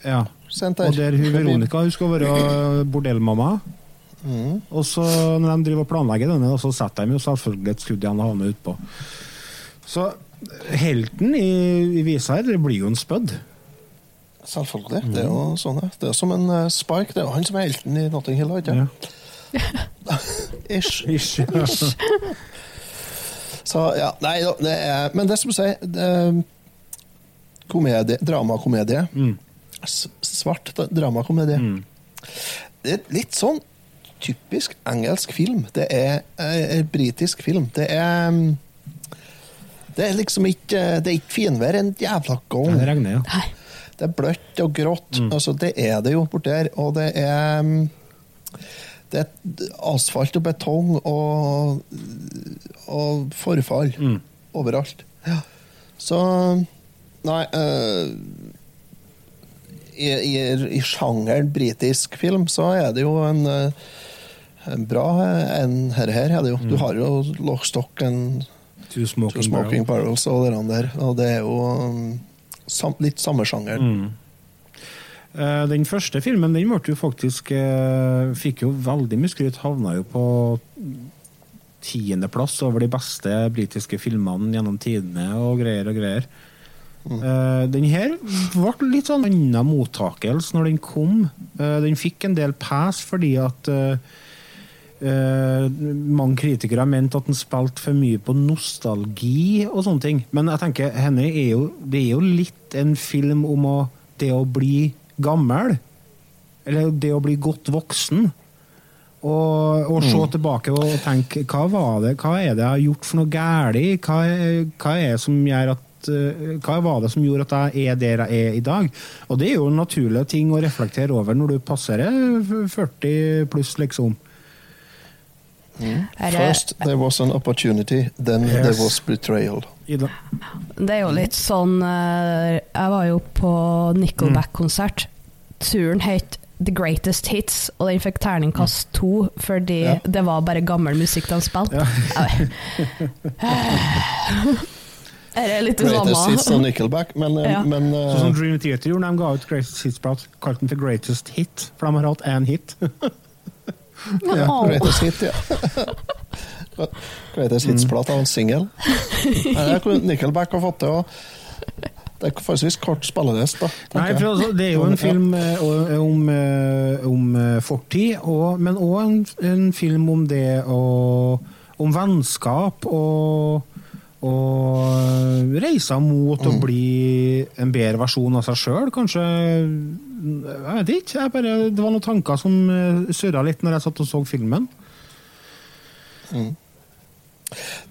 Ja. Og der hun Veronica hun skal være bordellmamma. Mm. Og så når de driver og planlegger denne, så setter de jo selvfølgelig et skudd igjen og havner utpå. Så helten i, i visa her, blir jo en spødd. Selvfølgelig. Det er jo sånn. Det er som en uh, Spike. Det er jo han som er helten i Notting Hill, ikke Ja. Ish. Ish. Ja. Så ja, nei da, det er Men det som du sier er Komedie, dramakomedie. Mm. Svart dramakomedie. dramakomedie. Det er litt sånn typisk engelsk film. Det er eh, britisk film. Det er mm, Det er liksom ikke Det er ikke finvær en jævla gang. Det regner, ja. Nei. Det er bløtt og grått. Altså, det er det jo borti her. Og det er mm, Det er asfalt og betong og, og forfall overalt. Ja. Så Nei uh, i, i, I sjangeren britisk film så er det jo en, eh, en bra en her, her er det jo. Du har jo Lockstock and Two smoking, Two Smoking. Barrels og det der, og det er jo um, sam, litt samme sjanger. Eh, Den første filmen den ble jo faktisk eh, Fikk jo veldig mye skryt. Havna jo på tiendeplass over de beste britiske filmene gjennom tidene og greier og greier. Eh, den her ble litt sånn annen mottakelse når den kom. Den fikk en del pass fordi at eh, mange kritikere har ment at den spilte for mye på nostalgi og sånne ting. Men jeg tenker, Henry, er jo, det er jo litt en film om å, det å bli gammel. Eller det å bli godt voksen. Og, og se tilbake og tenke hva var det, hva er det jeg har gjort for noe galt? Hva, hva er det som gjør at eh, hva var det som gjorde at jeg er der jeg er i dag? Og det er jo naturlige ting å reflektere over når du passerer 40 pluss, liksom. Er- First there was an opportunity, then Yes. there was betrayal. Ida. Det er jo litt sånn eh, Jeg var jo på Nickelback-konsert. Turen het The Greatest Hits, og den fikk terningkast to fordi Ja. det var bare gammel musikk de spilte. Ja. Det er litt det Greatest Hits og Nickelback, men, eh, Ja. men uh, Sånn som Dream Theater gjorde, de ga ut Greatest Hits-prat, kalte den for Greatest Hit, for de har hatt én hit. ja, Greatest Hit, ja. Greatest Hits-plate av en singel. Det Nickelback har fått til å Det er forholdsvis kort spillelist, da. Nei, for altså, Det er jo en film eh, om, eh, om eh, fortid, og, men òg en, en film om det å, å om vennskap og, og reiser mot å bli en bedre versjon av seg sjøl, kanskje. Jeg vet ikke. Jeg bare, det var noen tanker som eh, surra litt når jeg satt og så filmen.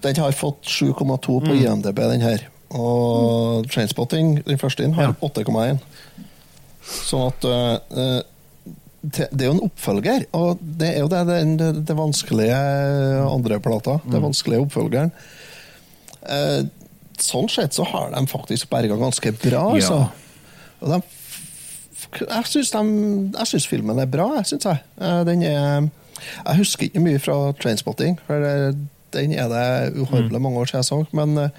Den har fått 7,2 på IMDb, den her. Og Trainspotting, den første inn, har Ja. 8,1. Sånn at uh, det, er jo en oppfølger, og det er jo det, det, det, det vanskelige andre plata. Det vanskelige oppfølgeren. Uh, sånn sett så har de faktisk berga ganske bra, altså. Og de, jeg syns filmen er bra, jeg syns jeg. Eh, Den er Jeg husker ikke mye fra Trainspotting, for den er det uhorvelig mange år siden jeg så, men eh,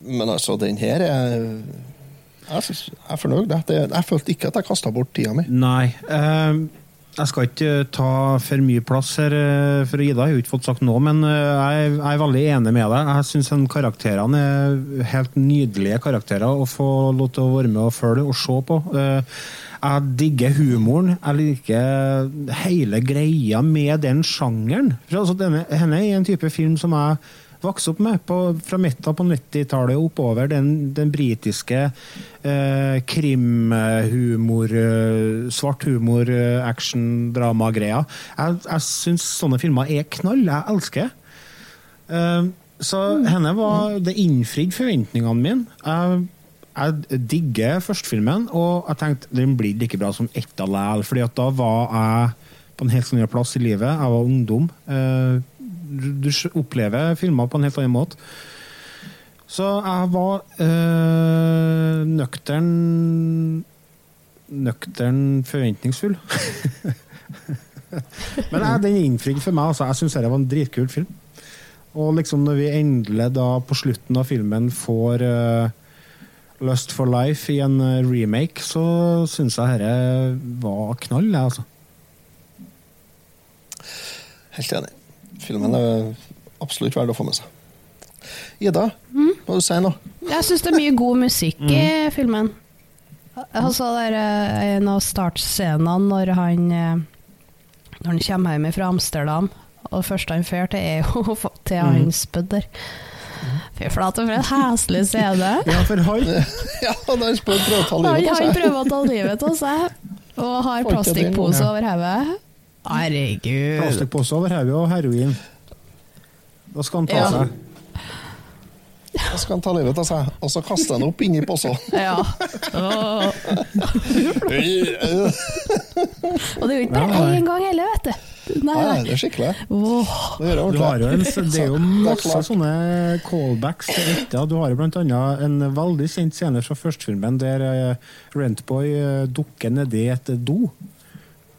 Men altså, den her er Jeg, synes, jeg er fornøyd. jeg. Jeg følte ikke at jeg kasta bort tida mi. Nei. eh, jeg skal ikke ta for mye plass her eh, for Ida, jeg har jo ikke fått sagt noe, men eh, jeg, er- veldig enig med deg. Jeg syns karakterene er helt nydelige karakterer å få lov til å være med og følge og se på. Eh, jeg digger humoren. Jeg liker hele greia med den sjangeren. Altså, denne, henne er en type film som jeg vokste opp med på, fra midten på 90-tallet og oppover. Den, den britiske eh, krimhumor, eh, svart humor, eh, action, drama-greia. Jeg, jeg syns sånne filmer er knall. Jeg elsker. Eh, så henne var Det innfridde forventningene mine. Jeg, jeg digger førstefilmen, og jeg tenkte den blir like bra som Etta læl, fordi at da var jeg på en helt annen plass i livet. Jeg var ungdom. Eh, du, du opplever filmer på en helt annen måte. Så jeg var øh, nøktern Nøktern forventningsfull. Men jeg, den innfridde for meg. Altså. Jeg syns det var en dritkul film. Og liksom når vi endelig da på slutten av filmen får øh, Lust for Life i en øh, remake, så syns jeg dette var knall, jeg, altså. Helt enig. Filmen er absolutt verdt å få med seg. Ida, må du si noe? Jeg syns det er mye god musikk i filmen. Altså, det er eh, en av startscenene når han eh, Når han kommer hjem fra Amsterdam, og det første han drar til, er jo til han Spud der. Fy flate, for en heslig scene. Ja, for han Ja, han, jeg å ta livet av han prøver å ta livet av seg, og har plastikkpose over hodet. Herregud. Plastikkpose over hodet og heroin. Da skal han ta Ja. seg. Da skal han ta livet av seg, og så kaster han opp inni posen. Ja. Og det er jo ikke bare én gang heller, vet du. Nei, Nei, nei. det er skikkelig. Det er Du har jo en, det er jo masse sånne callbacks til dette. Du har jo annet en veldig kjent scene fra førstefilmen der eh, Rentboy eh, dukker nedi et do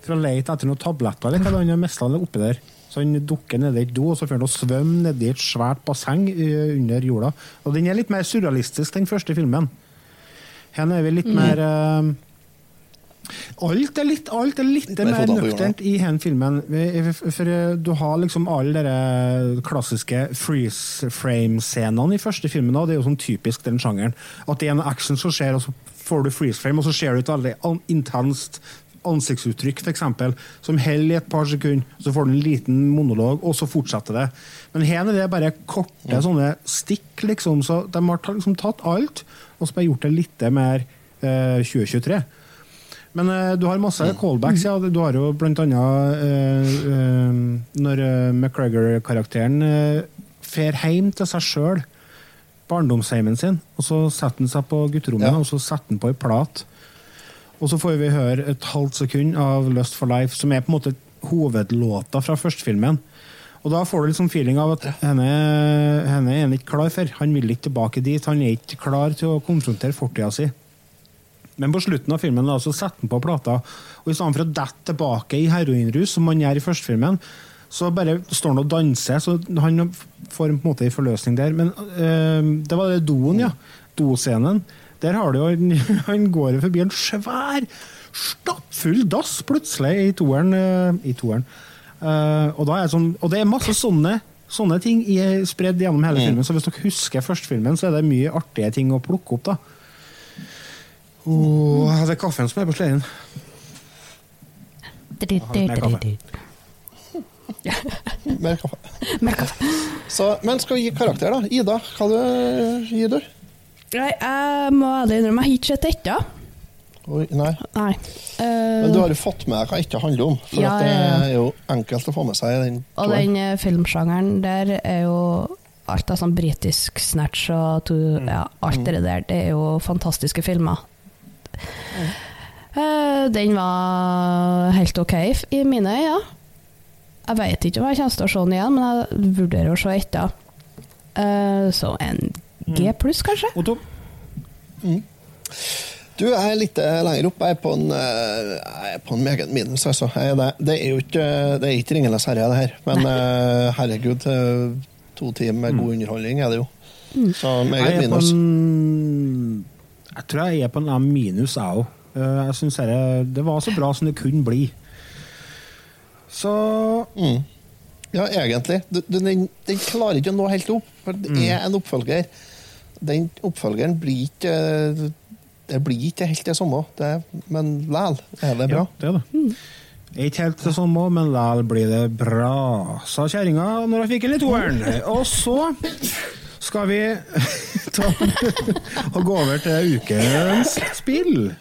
for å lete etter noen tabletter eller hva han har mista oppi der. Så han dukker nedi et do, og så får han svømme nedi et svært basseng eh, under jorda. Og den er litt mer surrealistisk, den første filmen. Her er vi litt mer uh, Alt er litt, alt er litt, mer mer nøkternt i den filmen. For eh, du har liksom alle de klassiske freeze frame-scenene i første filmen. Og det er jo sånn typisk den sjangeren. At det er en action som skjer, og så får du freeze frame, og så ser du et veldig intenst ansiktsuttrykk, f.eks., som holder i et par sekunder. Så får du en liten monolog, og så fortsetter det. Men her er det bare korte sånne stikk, liksom. Så de har liksom tatt alt, og så bare gjort det litt mer eh, 2023. Men eh, du har masse callbacks. Ja. Du har jo blant annet eh, eh, når eh, McGregor-karakteren eh, fer hjem til seg sjøl, barndomsheimen sin, og så setter han seg på gutterommet Ja. og så setter han på ei plat. Og så får vi høre et halvt sekund av Lust for Life, som er på en måte hovedlåta fra førstefilmen. Og da får du liksom feeling av at henne, henne er han ikke klar for. Han vil ikke tilbake dit. Han er ikke klar til å konfrontere fortida si. Men på slutten av filmen da, så setter han på plata, og i stedet for å dette tilbake i heroinrus, som han gjør i førstefilmen, så bare står han og danser, så han får på en måte en forløsning der. Men øh, det var det doen, ja. Doscenen. Der har du jo en- Han går forbi en svær, stappfull dass plutselig i toeren. øh, i toeren. Uh, og, da er sånn, og det er masse sånne, sånne ting i, spredd gjennom hele filmen, så hvis dere husker førstefilmen, så er det mye artige ting å plukke opp. da. oh, det er kaffen som er på sleden. Mer kaffe. Mer kaffe. Så, men skal vi gi karakter, da? Ida, hva du gir du? Nei, jeg må ærlig innrømme, jeg har ikke sett dette. Oi, nei. Nei. Uh, Men du har jo fått med deg hva det handler om. For Ja, at det er jo enkelt å få med seg den. og den eh, filmsjangeren der er jo alt av sånn britisk snatch og to, ja, alt det der. Det er jo fantastiske filmer. Uh, den var helt ok i mine øyne. Ja. Jeg vet ikke om jeg kommer til å se den igjen, men jeg vurderer å se etter. Uh, så en G pluss, kanskje? Otto? Du jeg er litt eh, lenger opp. Jeg er på en, eh, jeg er på en meget minus, altså. Jeg er det. det er jo ikke, det er ikke Ringenes herre, det her. Men eh, herregud, to timer med god underholdning er det jo. Så Jeg meget jeg minus. en Jeg tror jeg er på en M minus, jeg òg. Jeg syns det var så bra som det kunne bli. Så Mm. Ja, egentlig. Den, den klarer ikke å nå helt opp, for det Mm. er en oppfølger. Den oppfølgeren blir ikke Det blir ikke helt det samme, det, men likevel er det bra. Ja, det er det. Mm. Ikke helt det samme, men likevel blir det bra, sa kjerringa når hun fikk inn i toeren. Og så skal vi ta og gå over til ukens spill.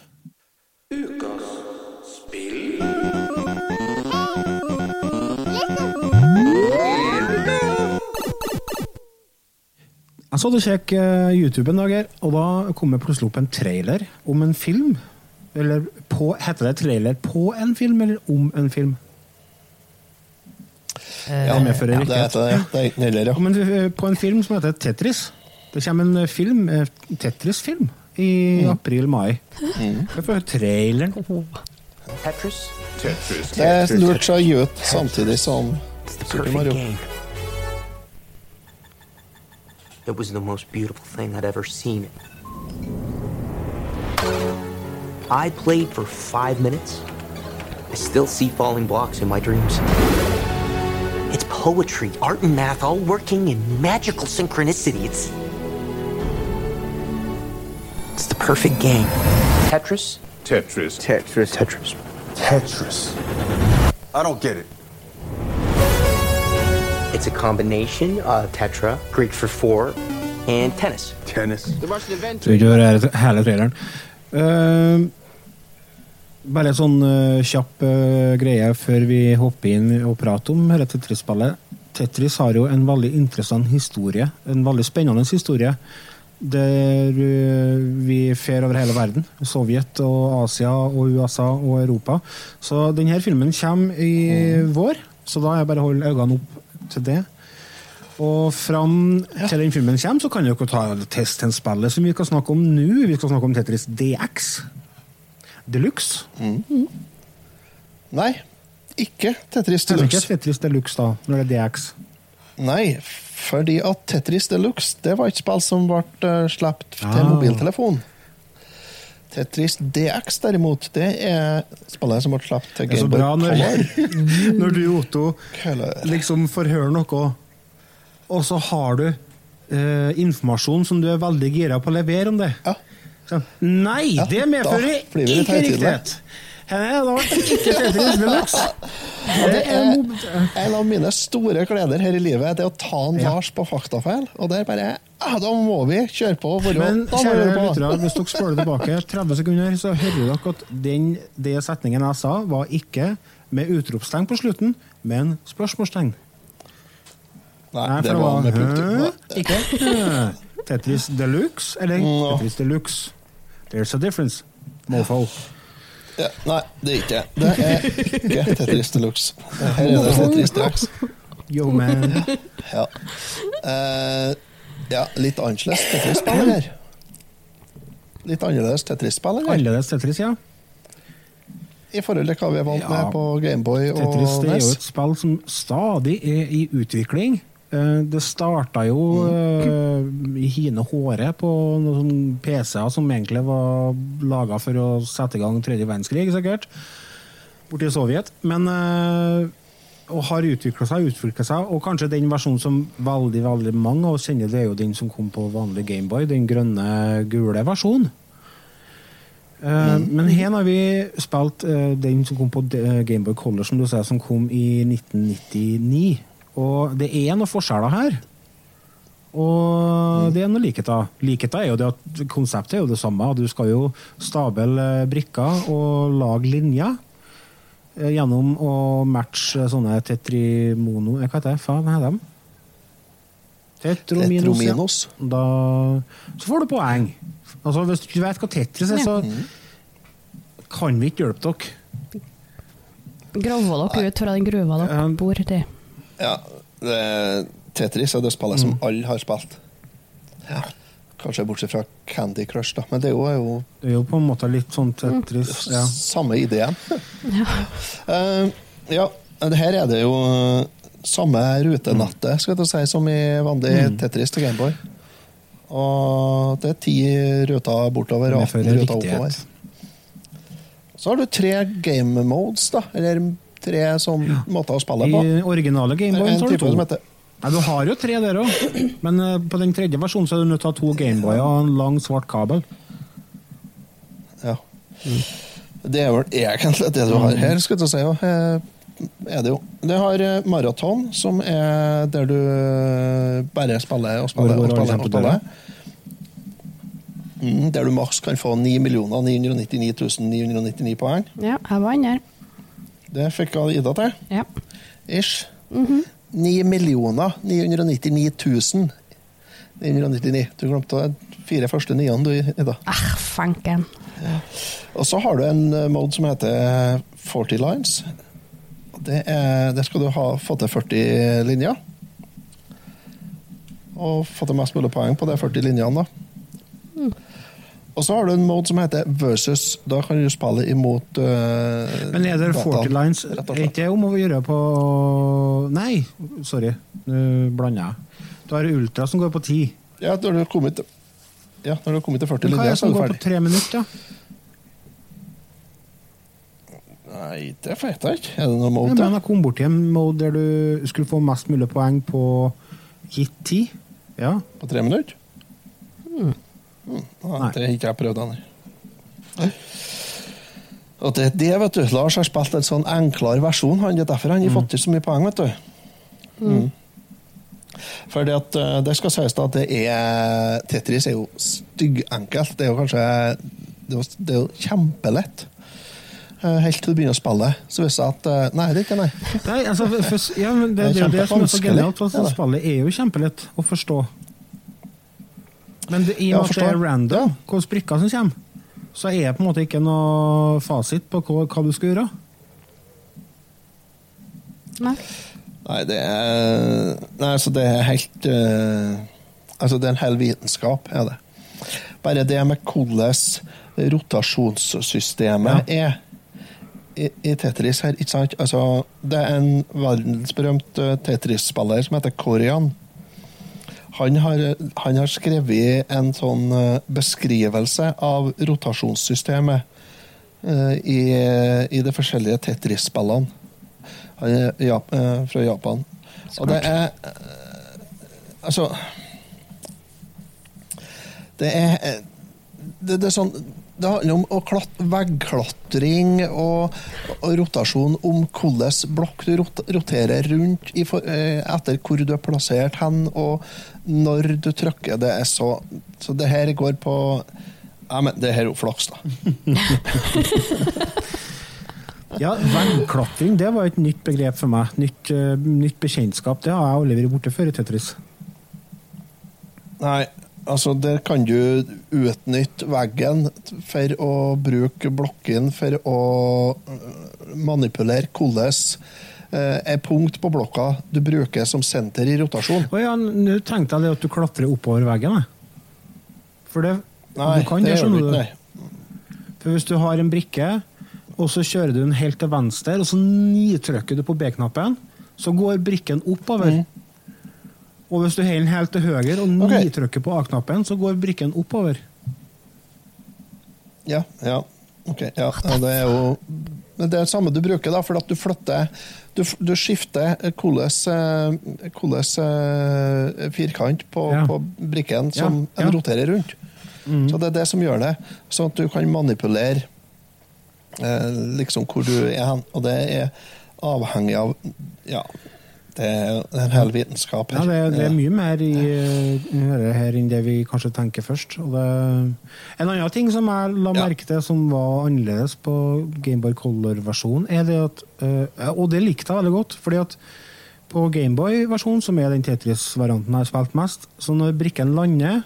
Jeg så det sjekk eh, YouTube en dag, her, og da kom det plutselig opp en trailer om en film. Eller på, heter det trailer på en film, eller om en film? Ja, det medfører det heter det. Det er ja. Men eh, på en film som heter Tetris. Det kommer en eh, film, eh, Tetris-film, i april-mai. Vi får høre traileren. Tetris? Tetris. Det er lurt seg å gi ut samtidig som Super Mario. Game. It was the most beautiful thing I'd ever seen. I played for five minutes. I still see falling blocks in my dreams. It's poetry, art, and math all working in magical synchronicity. It's. It's the perfect game. Tetris? Tetris. Tetris. Tetris. Tetris. I don't get it. It's a combination of Tetra, Greek for four, and tennis. Tennis. Vi ikke det er hele traileren. Uh, bare en sånn uh, kjapp uh, greie før vi hopper inn og prater om dette Tetris-spillet. Tetris har jo en veldig interessant historie, en veldig spennende historie. Der eh, vi fer over hele verden. Sovjet og Asia og USA og Europa. Så denne filmen kommer i vår, så da er jeg bare å holde øynene opp til det. Og fram til den filmen kommer, så kan dere ta testen spillet som vi skal snakke om nå. Vi skal snakke om Tetris DX. Deluxe. Nei, ikke Tetris Deluxe. ikke Tetris Deluxe da, når det er DX. Nei, fordi at Tetris Deluxe det var et spill som ble uh, sluppet til Ah. mobiltelefon. Tetris DX derimot, det er spillet som ble sluppet til Gameboy Color. når du, Otto, liksom får høre noe, og så har du eh, informasjon som du er veldig gira på å levere om det. Ja. Så, nei, Ja, det medfører ikke riktighet! Det var ikke Tetris Deluxe. Det er En av mine store gleder her i livet det er å ta en. Lars på faktafeil. Og det er bare ja, Da må vi kjøre på og Men kjære lyttere, hvis dere spoler tilbake 30 sekunder, så hører dere at den, det setningen jeg sa, var ikke med utropstegn på slutten, men spørsmålstegn. Nei, Nei, det var med punktum. Ikke? Tetris Deluxe, eller. Tetris Deluxe. There's a difference. Mofo. Ja, nei, det er ikke det. Det er ikke Tetris Deluxe. Her er det Tetris Deluxe. Yo, man. Ja. Eh, ja, litt annerledes Tetris-spill, eller? Litt annerledes Tetris-spill, eller? Annerledes Tetris, ja. I forhold til hva vi er vant Ja. med på Gameboy og Tetris det er jo et spill som stadig er i utvikling. Eh, Det starta jo eh, i hine håret på noen sånne PC-er som egentlig var laga for å sette i gang tredje verdenskrig, sikkert. Borti Sovjet. Men eh, og har utvikla seg utvikla seg, og kanskje den versjonen som veldig veldig mange av oss kjenner, det er jo den som kom på vanlig Gameboy, den grønne, gule versjonen. Mm. Men her har vi spilt den som kom på Gameboy Color, som du sier, som kom i 1999. Og det er noen forskjeller her. Og det er noe likheter. Likheter er jo det at konseptet er jo det samme. Du skal jo stable eh, brikker og lage linjer eh, gjennom å matche sånne tetrimono... eh, Hva heter det? Faen, heter de? Tetrominos. Tetrominos. Ja. Da, så får du poeng. Altså, hvis du vet hva Tetris er, så kan vi ikke hjelpe dere. Grave dere ut fra den gruva dere bor i. Ja, det, er Tetris er det spillet som alle har spilt. Ja. Kanskje bortsett fra Candy Crush, da. Men det er jo, er jo Det er jo på en måte litt sånn Tetris. Ja. samme ideen. Eh, ja, her er det jo eh, samme rutenettet skal jeg si, som i vanlig Tetris til Gameboy. Og det er ti ruter bortover og 18 Medfører ruter oppover. Så har du tre game modes, da. Eller tre sånn måter å spille I originale Gameboy En så har du to. som heter Nei, du har jo tre der òg, men eh, på den tredje versjonen så er du nødt til å ha to Gameboyer og en lang, svart kabel. Ja. Det er vel egentlig det du har her, skal du si. jo. Eh, Er det jo. Det har eh, maraton, som er der du bare spiller og spiller og spiller. Og spiller. Mm, der du maks kan få 9 999 999 poeng. Ja, jeg vant der. Det fikk Ida til. Ja. Ish. 9 millioner 999 000 999. Du glemte de fire første niene, du, Ida. Ah, fanken. Og så har du en eh, mode som heter 40 lines. Det er, der skal du ha, få til 40 linjer. Og få til mest mulig poeng på de 40 linjene, da. Og så har du en mode som heter versus. Da kan du spille imot uh, Men er det 40 lines Er ikke det om å gjøre på Nei, sorry. Nå blander jeg. Du har Ultra som går på 10. Ja, når du har kommet til, ja, når du har kommet til 40 linjer, så er du det Hva er som går på ferdig. tre minutter? da? Nei, det vet jeg ikke. Er det noe Ja, mode? Jeg jeg kom borti en mode der du skulle få mest mulig poeng på gitt tid. Ja. På tre minutter? Mm. Nei, Nei. det har ikke jeg prøvd ennå. Og det er det, vet du. Lars har spilt en sånn enklere versjon. Han, det er derfor han har fått til så mye poeng, vet du. Mm. Fordi at eh, det skal sies da at det er Tetris er jo styggenkelt. Det er jo kanskje Det er jo, det er jo kjempelett. Eh, Helt til du begynner å spille, så hvis jeg at eh, Nei, det er ikke nei. Nei, altså, for, ja, men det, det, Det er jo det som er så genialt. Altså, spillet er jo kjempelett å forstå. Men det, i og med at det er random, random hvilke brikker som kommer, så er det på en måte ikke noe fasit på hva, hva du skal gjøre. Nei. Nei, det er Nei, altså, det er helt uh, Altså, det er en hel vitenskap, er det. Bare det med hvordan rotasjonssystemet er i, i Tetris her, ikke sant? Altså, det er en verdensberømt eh, Tetris-spiller som heter Korian. Han har, han har skrevet en sånn eh, beskrivelse av rotasjonssystemet uh, i, i de forskjellige Tetris-spillene. Han er Jap eh, fra Japan. Og det er eh, Altså Det er eh, det, det er sånn det handler om klatt, veggklatring og, og rotasjon, om hvordan blokk du rot roterer rundt for, eh, etter hvor du er plassert hen, og når du trykker. Det er så Så det her går på ja, men Det her er jo flaks, da. Ja, Veggklatring det var et nytt begrep for meg. Nytt, uh, nytt bekjentskap. Det har jeg aldri vært borte før i Tetris. Nei, altså der kan du utnytte veggen for å bruke blokken for å øh, manipulere hvordan eh, et punkt på blokka du bruker som senter i rotasjon. Å ja, nå tenkte jeg det at du klatrer oppover veggen. For det, Nei, du kan det, det gjør du ikke. For hvis du har en brikke, og så kjører du den helt til venstre, og så nitrykker du på B-knappen, så går brikken oppover. Og hvis du holder den helt til høyre og Mm. Ok. nitrykker på A-knappen, så går brikken oppover. Ja, ja. Ok, ja. Det er jo det er det samme du bruker, da, for at du flytter Du, du skifter hvordan eh, eh, firkant på, Ja. på brikken som Ja, en roterer rundt. Så det er det som gjør det. Sånn at du kan manipulere eh, liksom hvor du er hen. Og det er avhengig av Ja, det er en hel vitenskap Ja, her. det, det er mye mer i i dette her enn det vi kanskje tenker først. Det, en annen ting som jeg la merke til som var annerledes på Gameboy Color-versjonen, er det at eh, Og det likte jeg veldig godt, fordi at på Gameboy-versjonen, som er den Tetris-varianten jeg har spilt mest, så når brikken lander,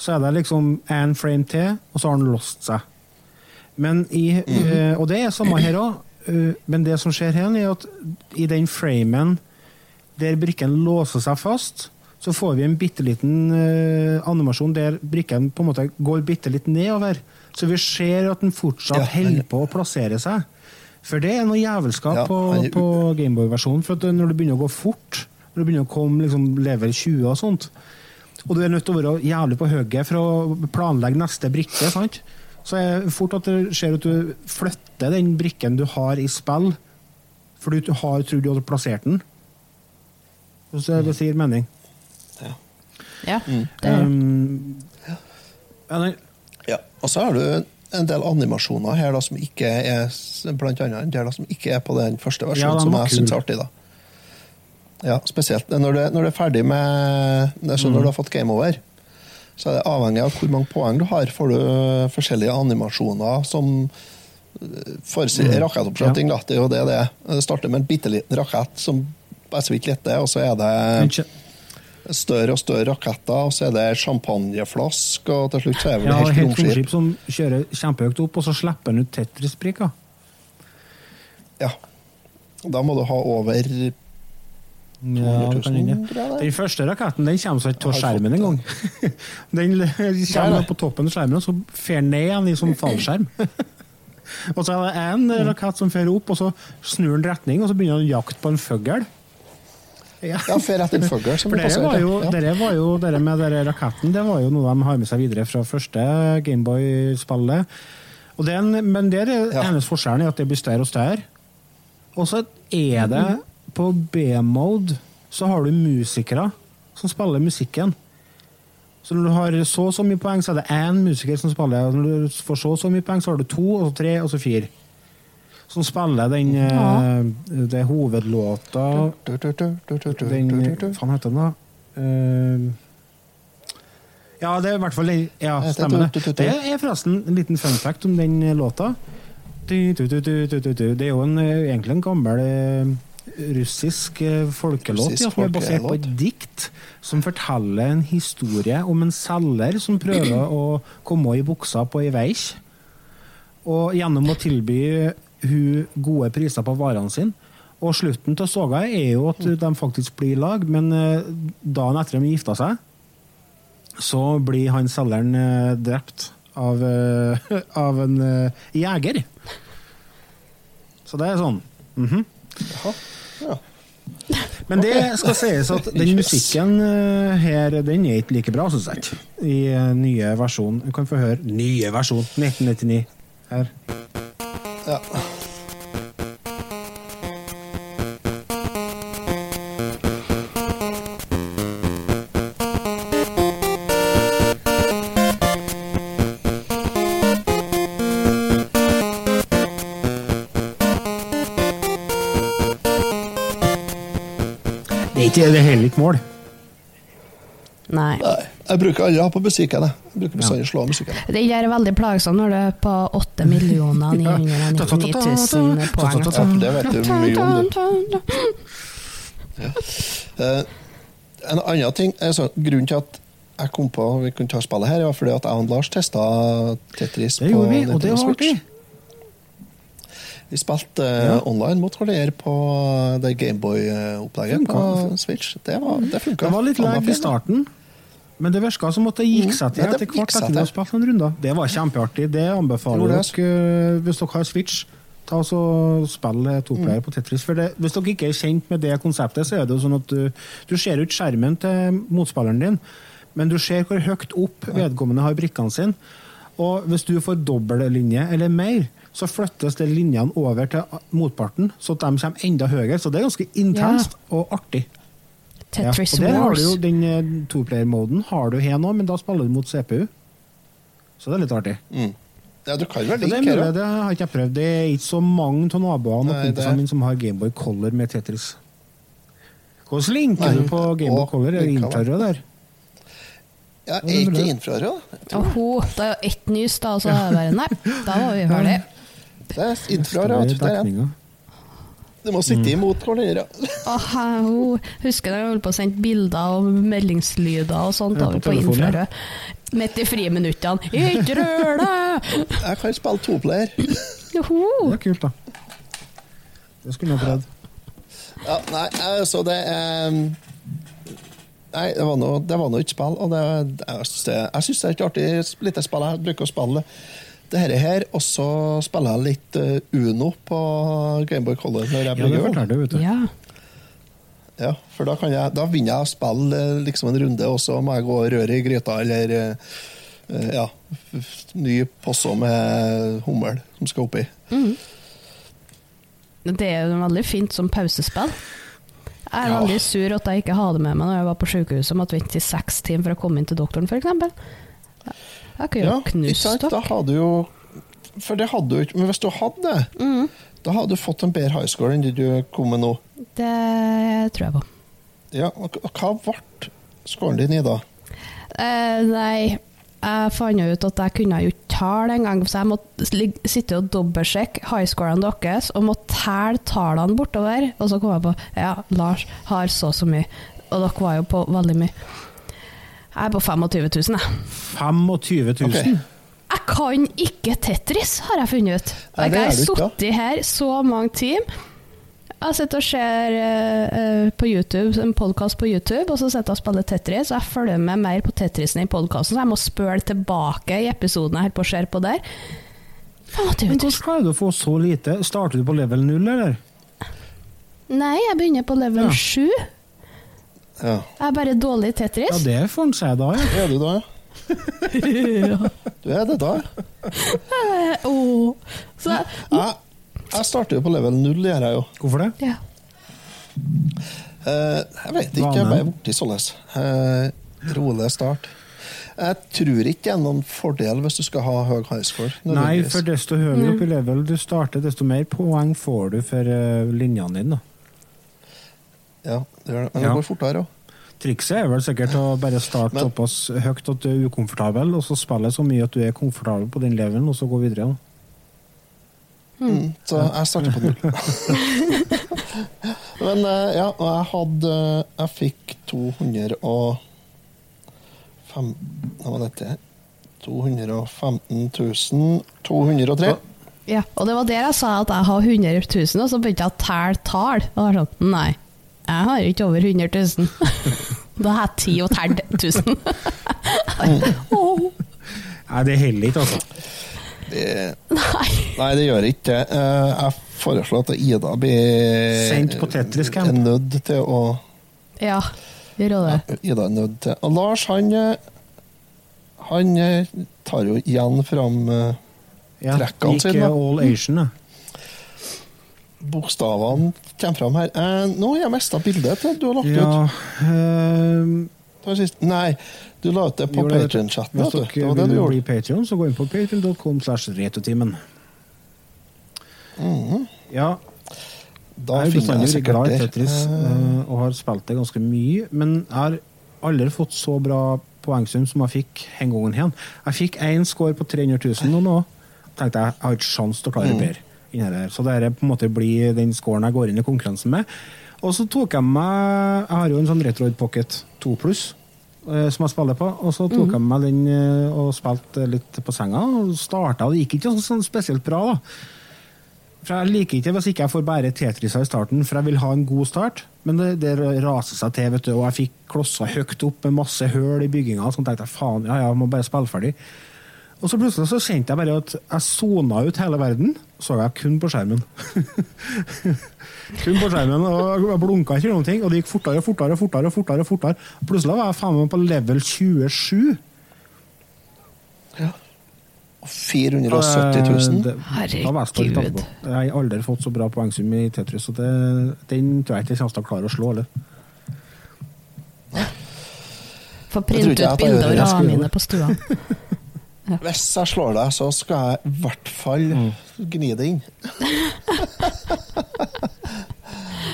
så er det liksom én frame til, og så har den lost seg. Men i, eh, og det er samme her òg, men det som skjer her, er at i den framen der brikken låser seg fast, så får vi en bitte liten uh, animasjon der brikken på en måte går bitte litt nedover. Så vi ser at den fortsatt Ja, holder på å plassere seg. For det er noe jævelskap Ja, på, på Gameboy-versjonen. For når det begynner å gå fort, når det begynner å komme liksom level 20 og sånt, og du er nødt til å være jævlig på hugget for å planlegge neste brikke, sant? så er det fort at det skjer at du flytter den brikken du har i spill, for du har trodd du hadde plassert den. Så det sier mening. Ja, Mm. det er Um, ja, Ja. Og så har du en del animasjoner her da, som ikke er blant annet en del da, som ikke er på den første versjonen, ja, som jeg syns er artig. da. Ja, Spesielt når det, når det er ferdig med det sånn Mm. Når du har fått game over, så er det avhengig av hvor mange poeng du har, får du forskjellige animasjoner som øh, forestiller rakettoppskyting. da. Det er jo det det er. Det starter med en bitte liten rakett som bare så vidt letter, og så er det større og større raketter, og så er det champagneflask, og til slutt så er det ja, helt helt romskip. romskip som kjører kjempehøyt opp, og så slipper den ut Tetris-brikker. Ja. Da må du ha over Ja, det kan hende. 200 000, ja, jeg. Den første raketten den kommer seg ikke til skjermen engang. Den kommer opp på toppen av skjermen, og så fer ned igjen i sånn fallskjerm. og så er det en rakett som fer opp, og så snur den retning, og så begynner den jakt på en fugl. Ja. Ja, etter en som For dere var jo, dere var jo, dere med dere raketten, det var jo noe de har med seg videre fra første Gameboy-spillet. Men det er det Men der er Ja. eneste forskjellen er at det blir større og større. Og så er det på B-mode så har du musikere som spiller musikken. Så når du har så og så mye poeng, så er det én musiker som spiller. Og når du får så og så mye poeng, så har du to, og så tre, og så fire. Som spiller den Ja. eh, Det er hovedlåta den. Hva heter den, da? Eh, ja, det er i hvert fall Ja, stemmer det. er forresten en liten fun fact om den eh, låta. Det er jo en, eh, egentlig en gammel eh, russisk eh, folkelåt Russisk ja, som er basert på et dikt som forteller en historie om en selger som prøver å komme i buksa på ei veik. Og gjennom å tilby hun gode priser på varene sine. Og slutten til soga er jo at de faktisk blir i lag, men eh, dagen etter de gifta seg, så blir han selgeren eh, drept av, eh, av en jeger. Så det er sånn. Jaha. Ja. Men det skal sies at den musikken her, den er ikke like bra, syns jeg. I nye versjon. Du kan få høre nye versjon 1999 her. Ja. Det er ikke det er heller ikke mål. Nei. Nei, jeg bruker aldri å ha på musikken. Jeg Jeg bruker bestandig å slå av musikken. Det er veldig plagsomt når du er på 8 999 000 poeng. Ja, det vet du mye om, Eh, en annen ting, altså, Grunnen til at jeg kom på vi kunne ta spillet her, var fordi at jeg og Lars testa Tetris Det på gjorde vi, og det Nintendo var Switch. artig. Vi spilte uh, Ja. online mot hverandre på det Gameboy-opplegget på Switch. Det, var, det funka. Det var litt lag i starten, men det virka som at det gikk seg til etter hvert. etter har spilt noen runder. Det var kjempeartig. Det anbefaler jeg dere eh, hvis dere har Switch. Ta og så Spill eh, toplayer Mm. på Tetris. For det, hvis dere ikke er kjent med det konseptet, så er det jo sånn at du, du ser ut skjermen til motspilleren din, men du ser hvor høyt opp vedkommende har brikkene sine. Og hvis du får dobbeltlinje eller mer, så flyttes de linjene over til motparten, så de kommer enda høyere. Så det er ganske intenst og artig. Tetris ja, og der har du jo den eh, toplayer-moden har du her nå, men da spiller du mot CPU. Så det er litt artig. Mm. Ja, du kan vel like det det har ikke jeg prøvd. Det er ikke så mange av naboene og kompisene mine som har Gameboy Color med Tetris. Hvordan linker Nei, du på Gameboy Color? Er det infrarød der? Ja, er ikke infrarød? Og det er jo ett nys, da, og så er det bare Nei, da var vi ferdige. Det er Det infrarød. er vet du. Du må sitte imot hverandre. Oh, hun Husker jeg holdt på å sende bilder og meldingslyder og sånt Ja, på på infrarød. Midt i friminuttene. Ikke rør deg! Jeg kan spille toplayer. Joho! Det er kult, da. Det skulle jeg prøvd. Ja, nei, så det er Nei, det var nå det var nå ikke spill. Og det, jeg syns det er et artig lite spill. Jeg bruker å spille det. Det her, her og så spiller jeg litt eh, Uno på Gameboy Color når jeg Ja, blir det jul. Det, vet du. Ja. Ja, for da, kan jeg, da vinner jeg å spille eh, liksom en runde, og så må jeg gå og røre i gryta, eller eh, ja, ny posse med hummel som skal oppi. Det er jo veldig fint som pausespill. Jeg er Ja. veldig sur at jeg ikke hadde med meg når jeg var på sykehuset og måtte vente i seks timer for å komme inn til doktoren, f.eks. Jeg kunne jo Ja, knust dere. For det hadde du ikke Men hvis du hadde det, Mm. da hadde du fått en bedre high score enn det du kom med nå. Det tror jeg på. Ja, og hva ble scoren din i da? Eh, nei, jeg fant ut at jeg kunne jo ikke telle engang, så jeg måtte sitte og dobbeltsjekke highscorene deres og måtte telle tallene bortover. Og så kom jeg på ja, Lars har så og så mye, og dere var jo på veldig mye. Jeg er på 25 000, jeg. 25 000? Okay. Jeg kan ikke Tetris, har jeg funnet ut. Nei, Jeg har sittet her så mange timer. Jeg sitter og ser eh, eh, på YouTube, en podkast på YouTube, og så sitter jeg og spiller Tetris. Og jeg følger med mer på Tetrisen i podkasten, så jeg må spøle tilbake i episoden jeg holder på å se på der. 25 Men hvordan klarer du å få så lite? Starter du på level 0, eller? Nei, jeg begynner på level Ja. 7. Ja. Jeg er bare dårlig i Tetris. Ja, det får en seg da, ja. Er du da, ja? Du er det da? Eh, åh. Så Jeg, jeg starter jo på level 0, gjør jeg jo. Hvorfor det? ja. Eh, jeg vet ikke, jeg ble borti sånn. Uh, rolig start. Jeg tror ikke det er noen fordel hvis du skal ha høy high score. Nei, nødvendigvis. for desto høyere opp i level du starter, desto mer poeng får du for eh, linjene dine. da. Ja, det gjør det. Men Ja. det går fortere òg. Trikset er vel sikkert å bare starte Men- såpass høyt at du er ukomfortabel, og så spille så mye at du er komfortabel på den levelen, og så gå videre. Mm, så jeg starter på null. Men eh, ja, og jeg hadde Jeg fikk 200 og fem, Hva var dette? 215 203. Ja, og det var der jeg sa at jeg har 100 000, og så begynte jeg å telle tall. Og var sånn, nei, jeg har ikke over 100 000. da har jeg ti og tært 1000. Åh, Nei, det holder ikke, altså. Det, nei. nei, det gjør ikke det. Eh, Jeg foreslår at Ida blir Sendt på Tetris Camp. er nødt til å Ja, gjør det. Ida er nødt til Og Lars, han eh, Han eh, tar jo igjen fram Ja, Trekkene sine, Ja, da. all Asian, da. Bokstavene kommer fram her. Eh, nå har jeg mista bildet til du har lagt Ja, ut. eh, sist. Nei, du la ut det på det. Patrion-chatten. Hvis. Det dere vil du bli Patreon, så gå inn på patreon.com slash retotimen. Ja, Da jeg er bestandig glad i Tetris der. eh, og har spilt det ganske mye, men jeg har aldri fått så bra poengsum som jeg fikk en gang igjen. Jeg fikk én score på 300 000 nå, nå. tenkte jeg jeg har ikke sjans til å Mm. klare bedre. Så det her på en måte blir den scoren jeg går inn i konkurransen med. Og så tok jeg meg Jeg har jo en sånn Retroid Pocket 2 pluss eh, som jeg spiller på. Og så tok jeg meg den eh, og spilte litt på senga. og starta, og Det gikk ikke sånn, sånn spesielt bra, da. For Jeg liker ikke hvis ikke jeg får bare Tetriser i starten, for jeg vil ha en god start. Men det, det raser seg til, vet du, og jeg fikk klosser høyt opp med masse høl i bygginga. Så tenkte jeg faen, ja, ja, jeg må bare spille ferdig. Og så plutselig så kjente jeg bare at jeg sona ut hele verden. Så jeg kun på skjermen. kun på skjermen, og jeg blunka ikke noen ting. Og det gikk fortere og fortere og fortere. og fortere, fortere. Plutselig var jeg faen meg på level 27. Ja. 470 000. Det- Da jeg Herregud. Jeg har aldri fått så bra poengsum i Tetris, så det, den tror jeg ikke jeg kommer til å klare å slå. Eller. Få printe ut bilder av mine på stua. Hvis jeg slår deg, så skal jeg i hvert fall gni det inn.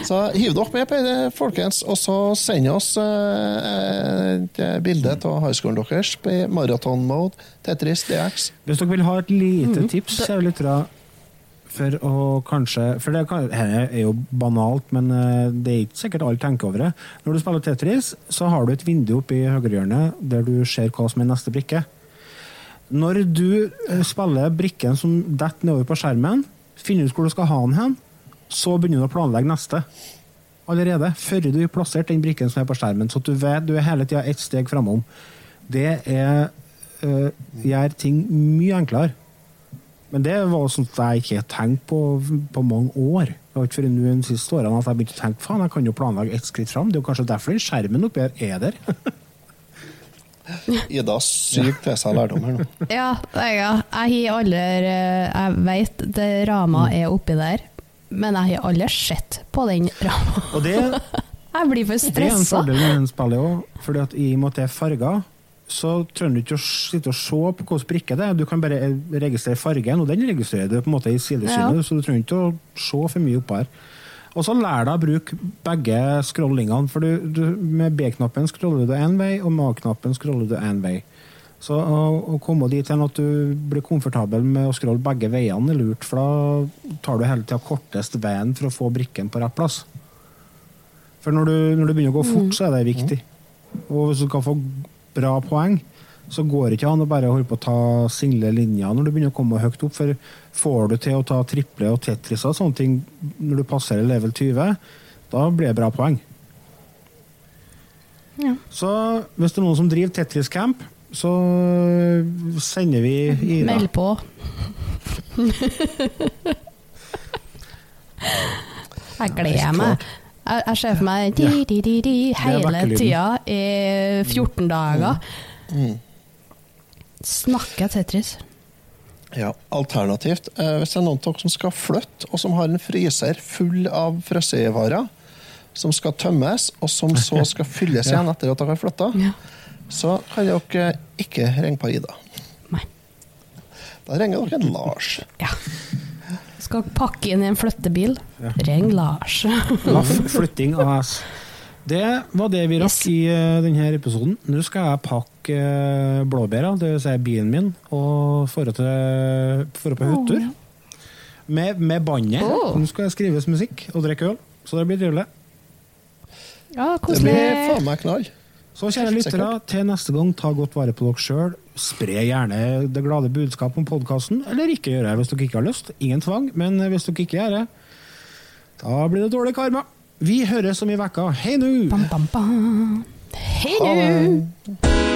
så hiv dere med på det, folkens, og så send oss eh, et bilde av highschoolen deres i maratonmode. Tetris DX. Hvis dere vil ha et lite mm. tips, kjære lyttere, for å kanskje For det kan, her er jo banalt, men eh, det er ikke sikkert alle tenker over det. Når du spiller Tetris, så har du et vindu oppe i høyrehjørnet der du ser hva som er neste brikke. Når du eh, spiller brikken som detter nedover på skjermen, finner ut hvor du skal ha den hen, så begynner du å planlegge neste. Allerede. Før du har plassert den brikken som er på skjermen, så du vet du er hele tida ett steg framom. Det er, øh, gjør ting mye enklere. Men det var sånt jeg ikke har tenkt på på mange år. Det var ikke før nå de siste årene at jeg begynte å tenke faen, jeg kan jo planlegge ett skritt fram. Det er jo kanskje derfor den skjermen oppi her er der. Ida sykt til seg lærdom her nå. Ja, er ja. jeg har aldri eh, Jeg vet det rama er oppi der, men jeg har aldri sett på den rama. Og det, Jeg blir for det er en stressa. fordel med den spillet òg, at i og med at det er farger, så trenger du ikke å sitte og se på hvilken brikke det er. Du kan bare registrere fargen, og den registrerer du på en måte i sidesynet, Ja. så du trenger ikke å se for mye oppå her. Og så lær deg å bruke begge scrollingene, for du, du, med B-knappen scroller du én vei, og med A-knappen scroller du én vei. Så å, å komme dit hen at du blir komfortabel med å scrolle begge veiene, er lurt, for da tar du hele tida kortest veien for å få brikken på rett plass. For når du, når du begynner å gå fort, så er det viktig. Og hvis du skal få bra poeng, så går det ikke an å bare holde på å ta single linjer når du begynner å komme høyt opp. For får du til å ta triple og Tetris og sånne ting når du passerer level 20, da blir det bra poeng. Ja. Så hvis det er noen som driver Tetris Camp, så sender vi Ida. Meld på. Jeg gleder meg. Jeg, jeg ser for meg di, di, di, hele tida i 14 dager. Snakker Tetris. Ja, Alternativt, eh, hvis det er noen av dere som skal flytte, og som har en fryser full av frossenvarer, som skal tømmes, og som så skal fylles igjen etter at dere har flytta, Ja. så kan dere ikke ringe på Ida. Nei. Da ringer dere Lars. Ja. Skal pakke inn i en flyttebil. Ring Lars. Laff Flytting AS. Det var det vi rakk Yes. i eh, denne episoden. Nå skal jeg pakke uh, blåbæra, dvs. Si bilen min, og dra på hyttetur. Med, med bandet. Oh. Nå skal jeg skrives musikk og drikke øl, så det blir trivelig. Ja, Det blir faen meg knall. Så kjære lyttere, til neste gang, ta godt vare på dere sjøl. Spre gjerne det glade budskap om podkasten, eller ikke gjøre det hvis dere ikke har lyst. Ingen tvang, men hvis dere ikke gjør det, da blir det dårlig karma. Vi høres om i vekka. Hei nå! Bam, bam, bam. Hei nå!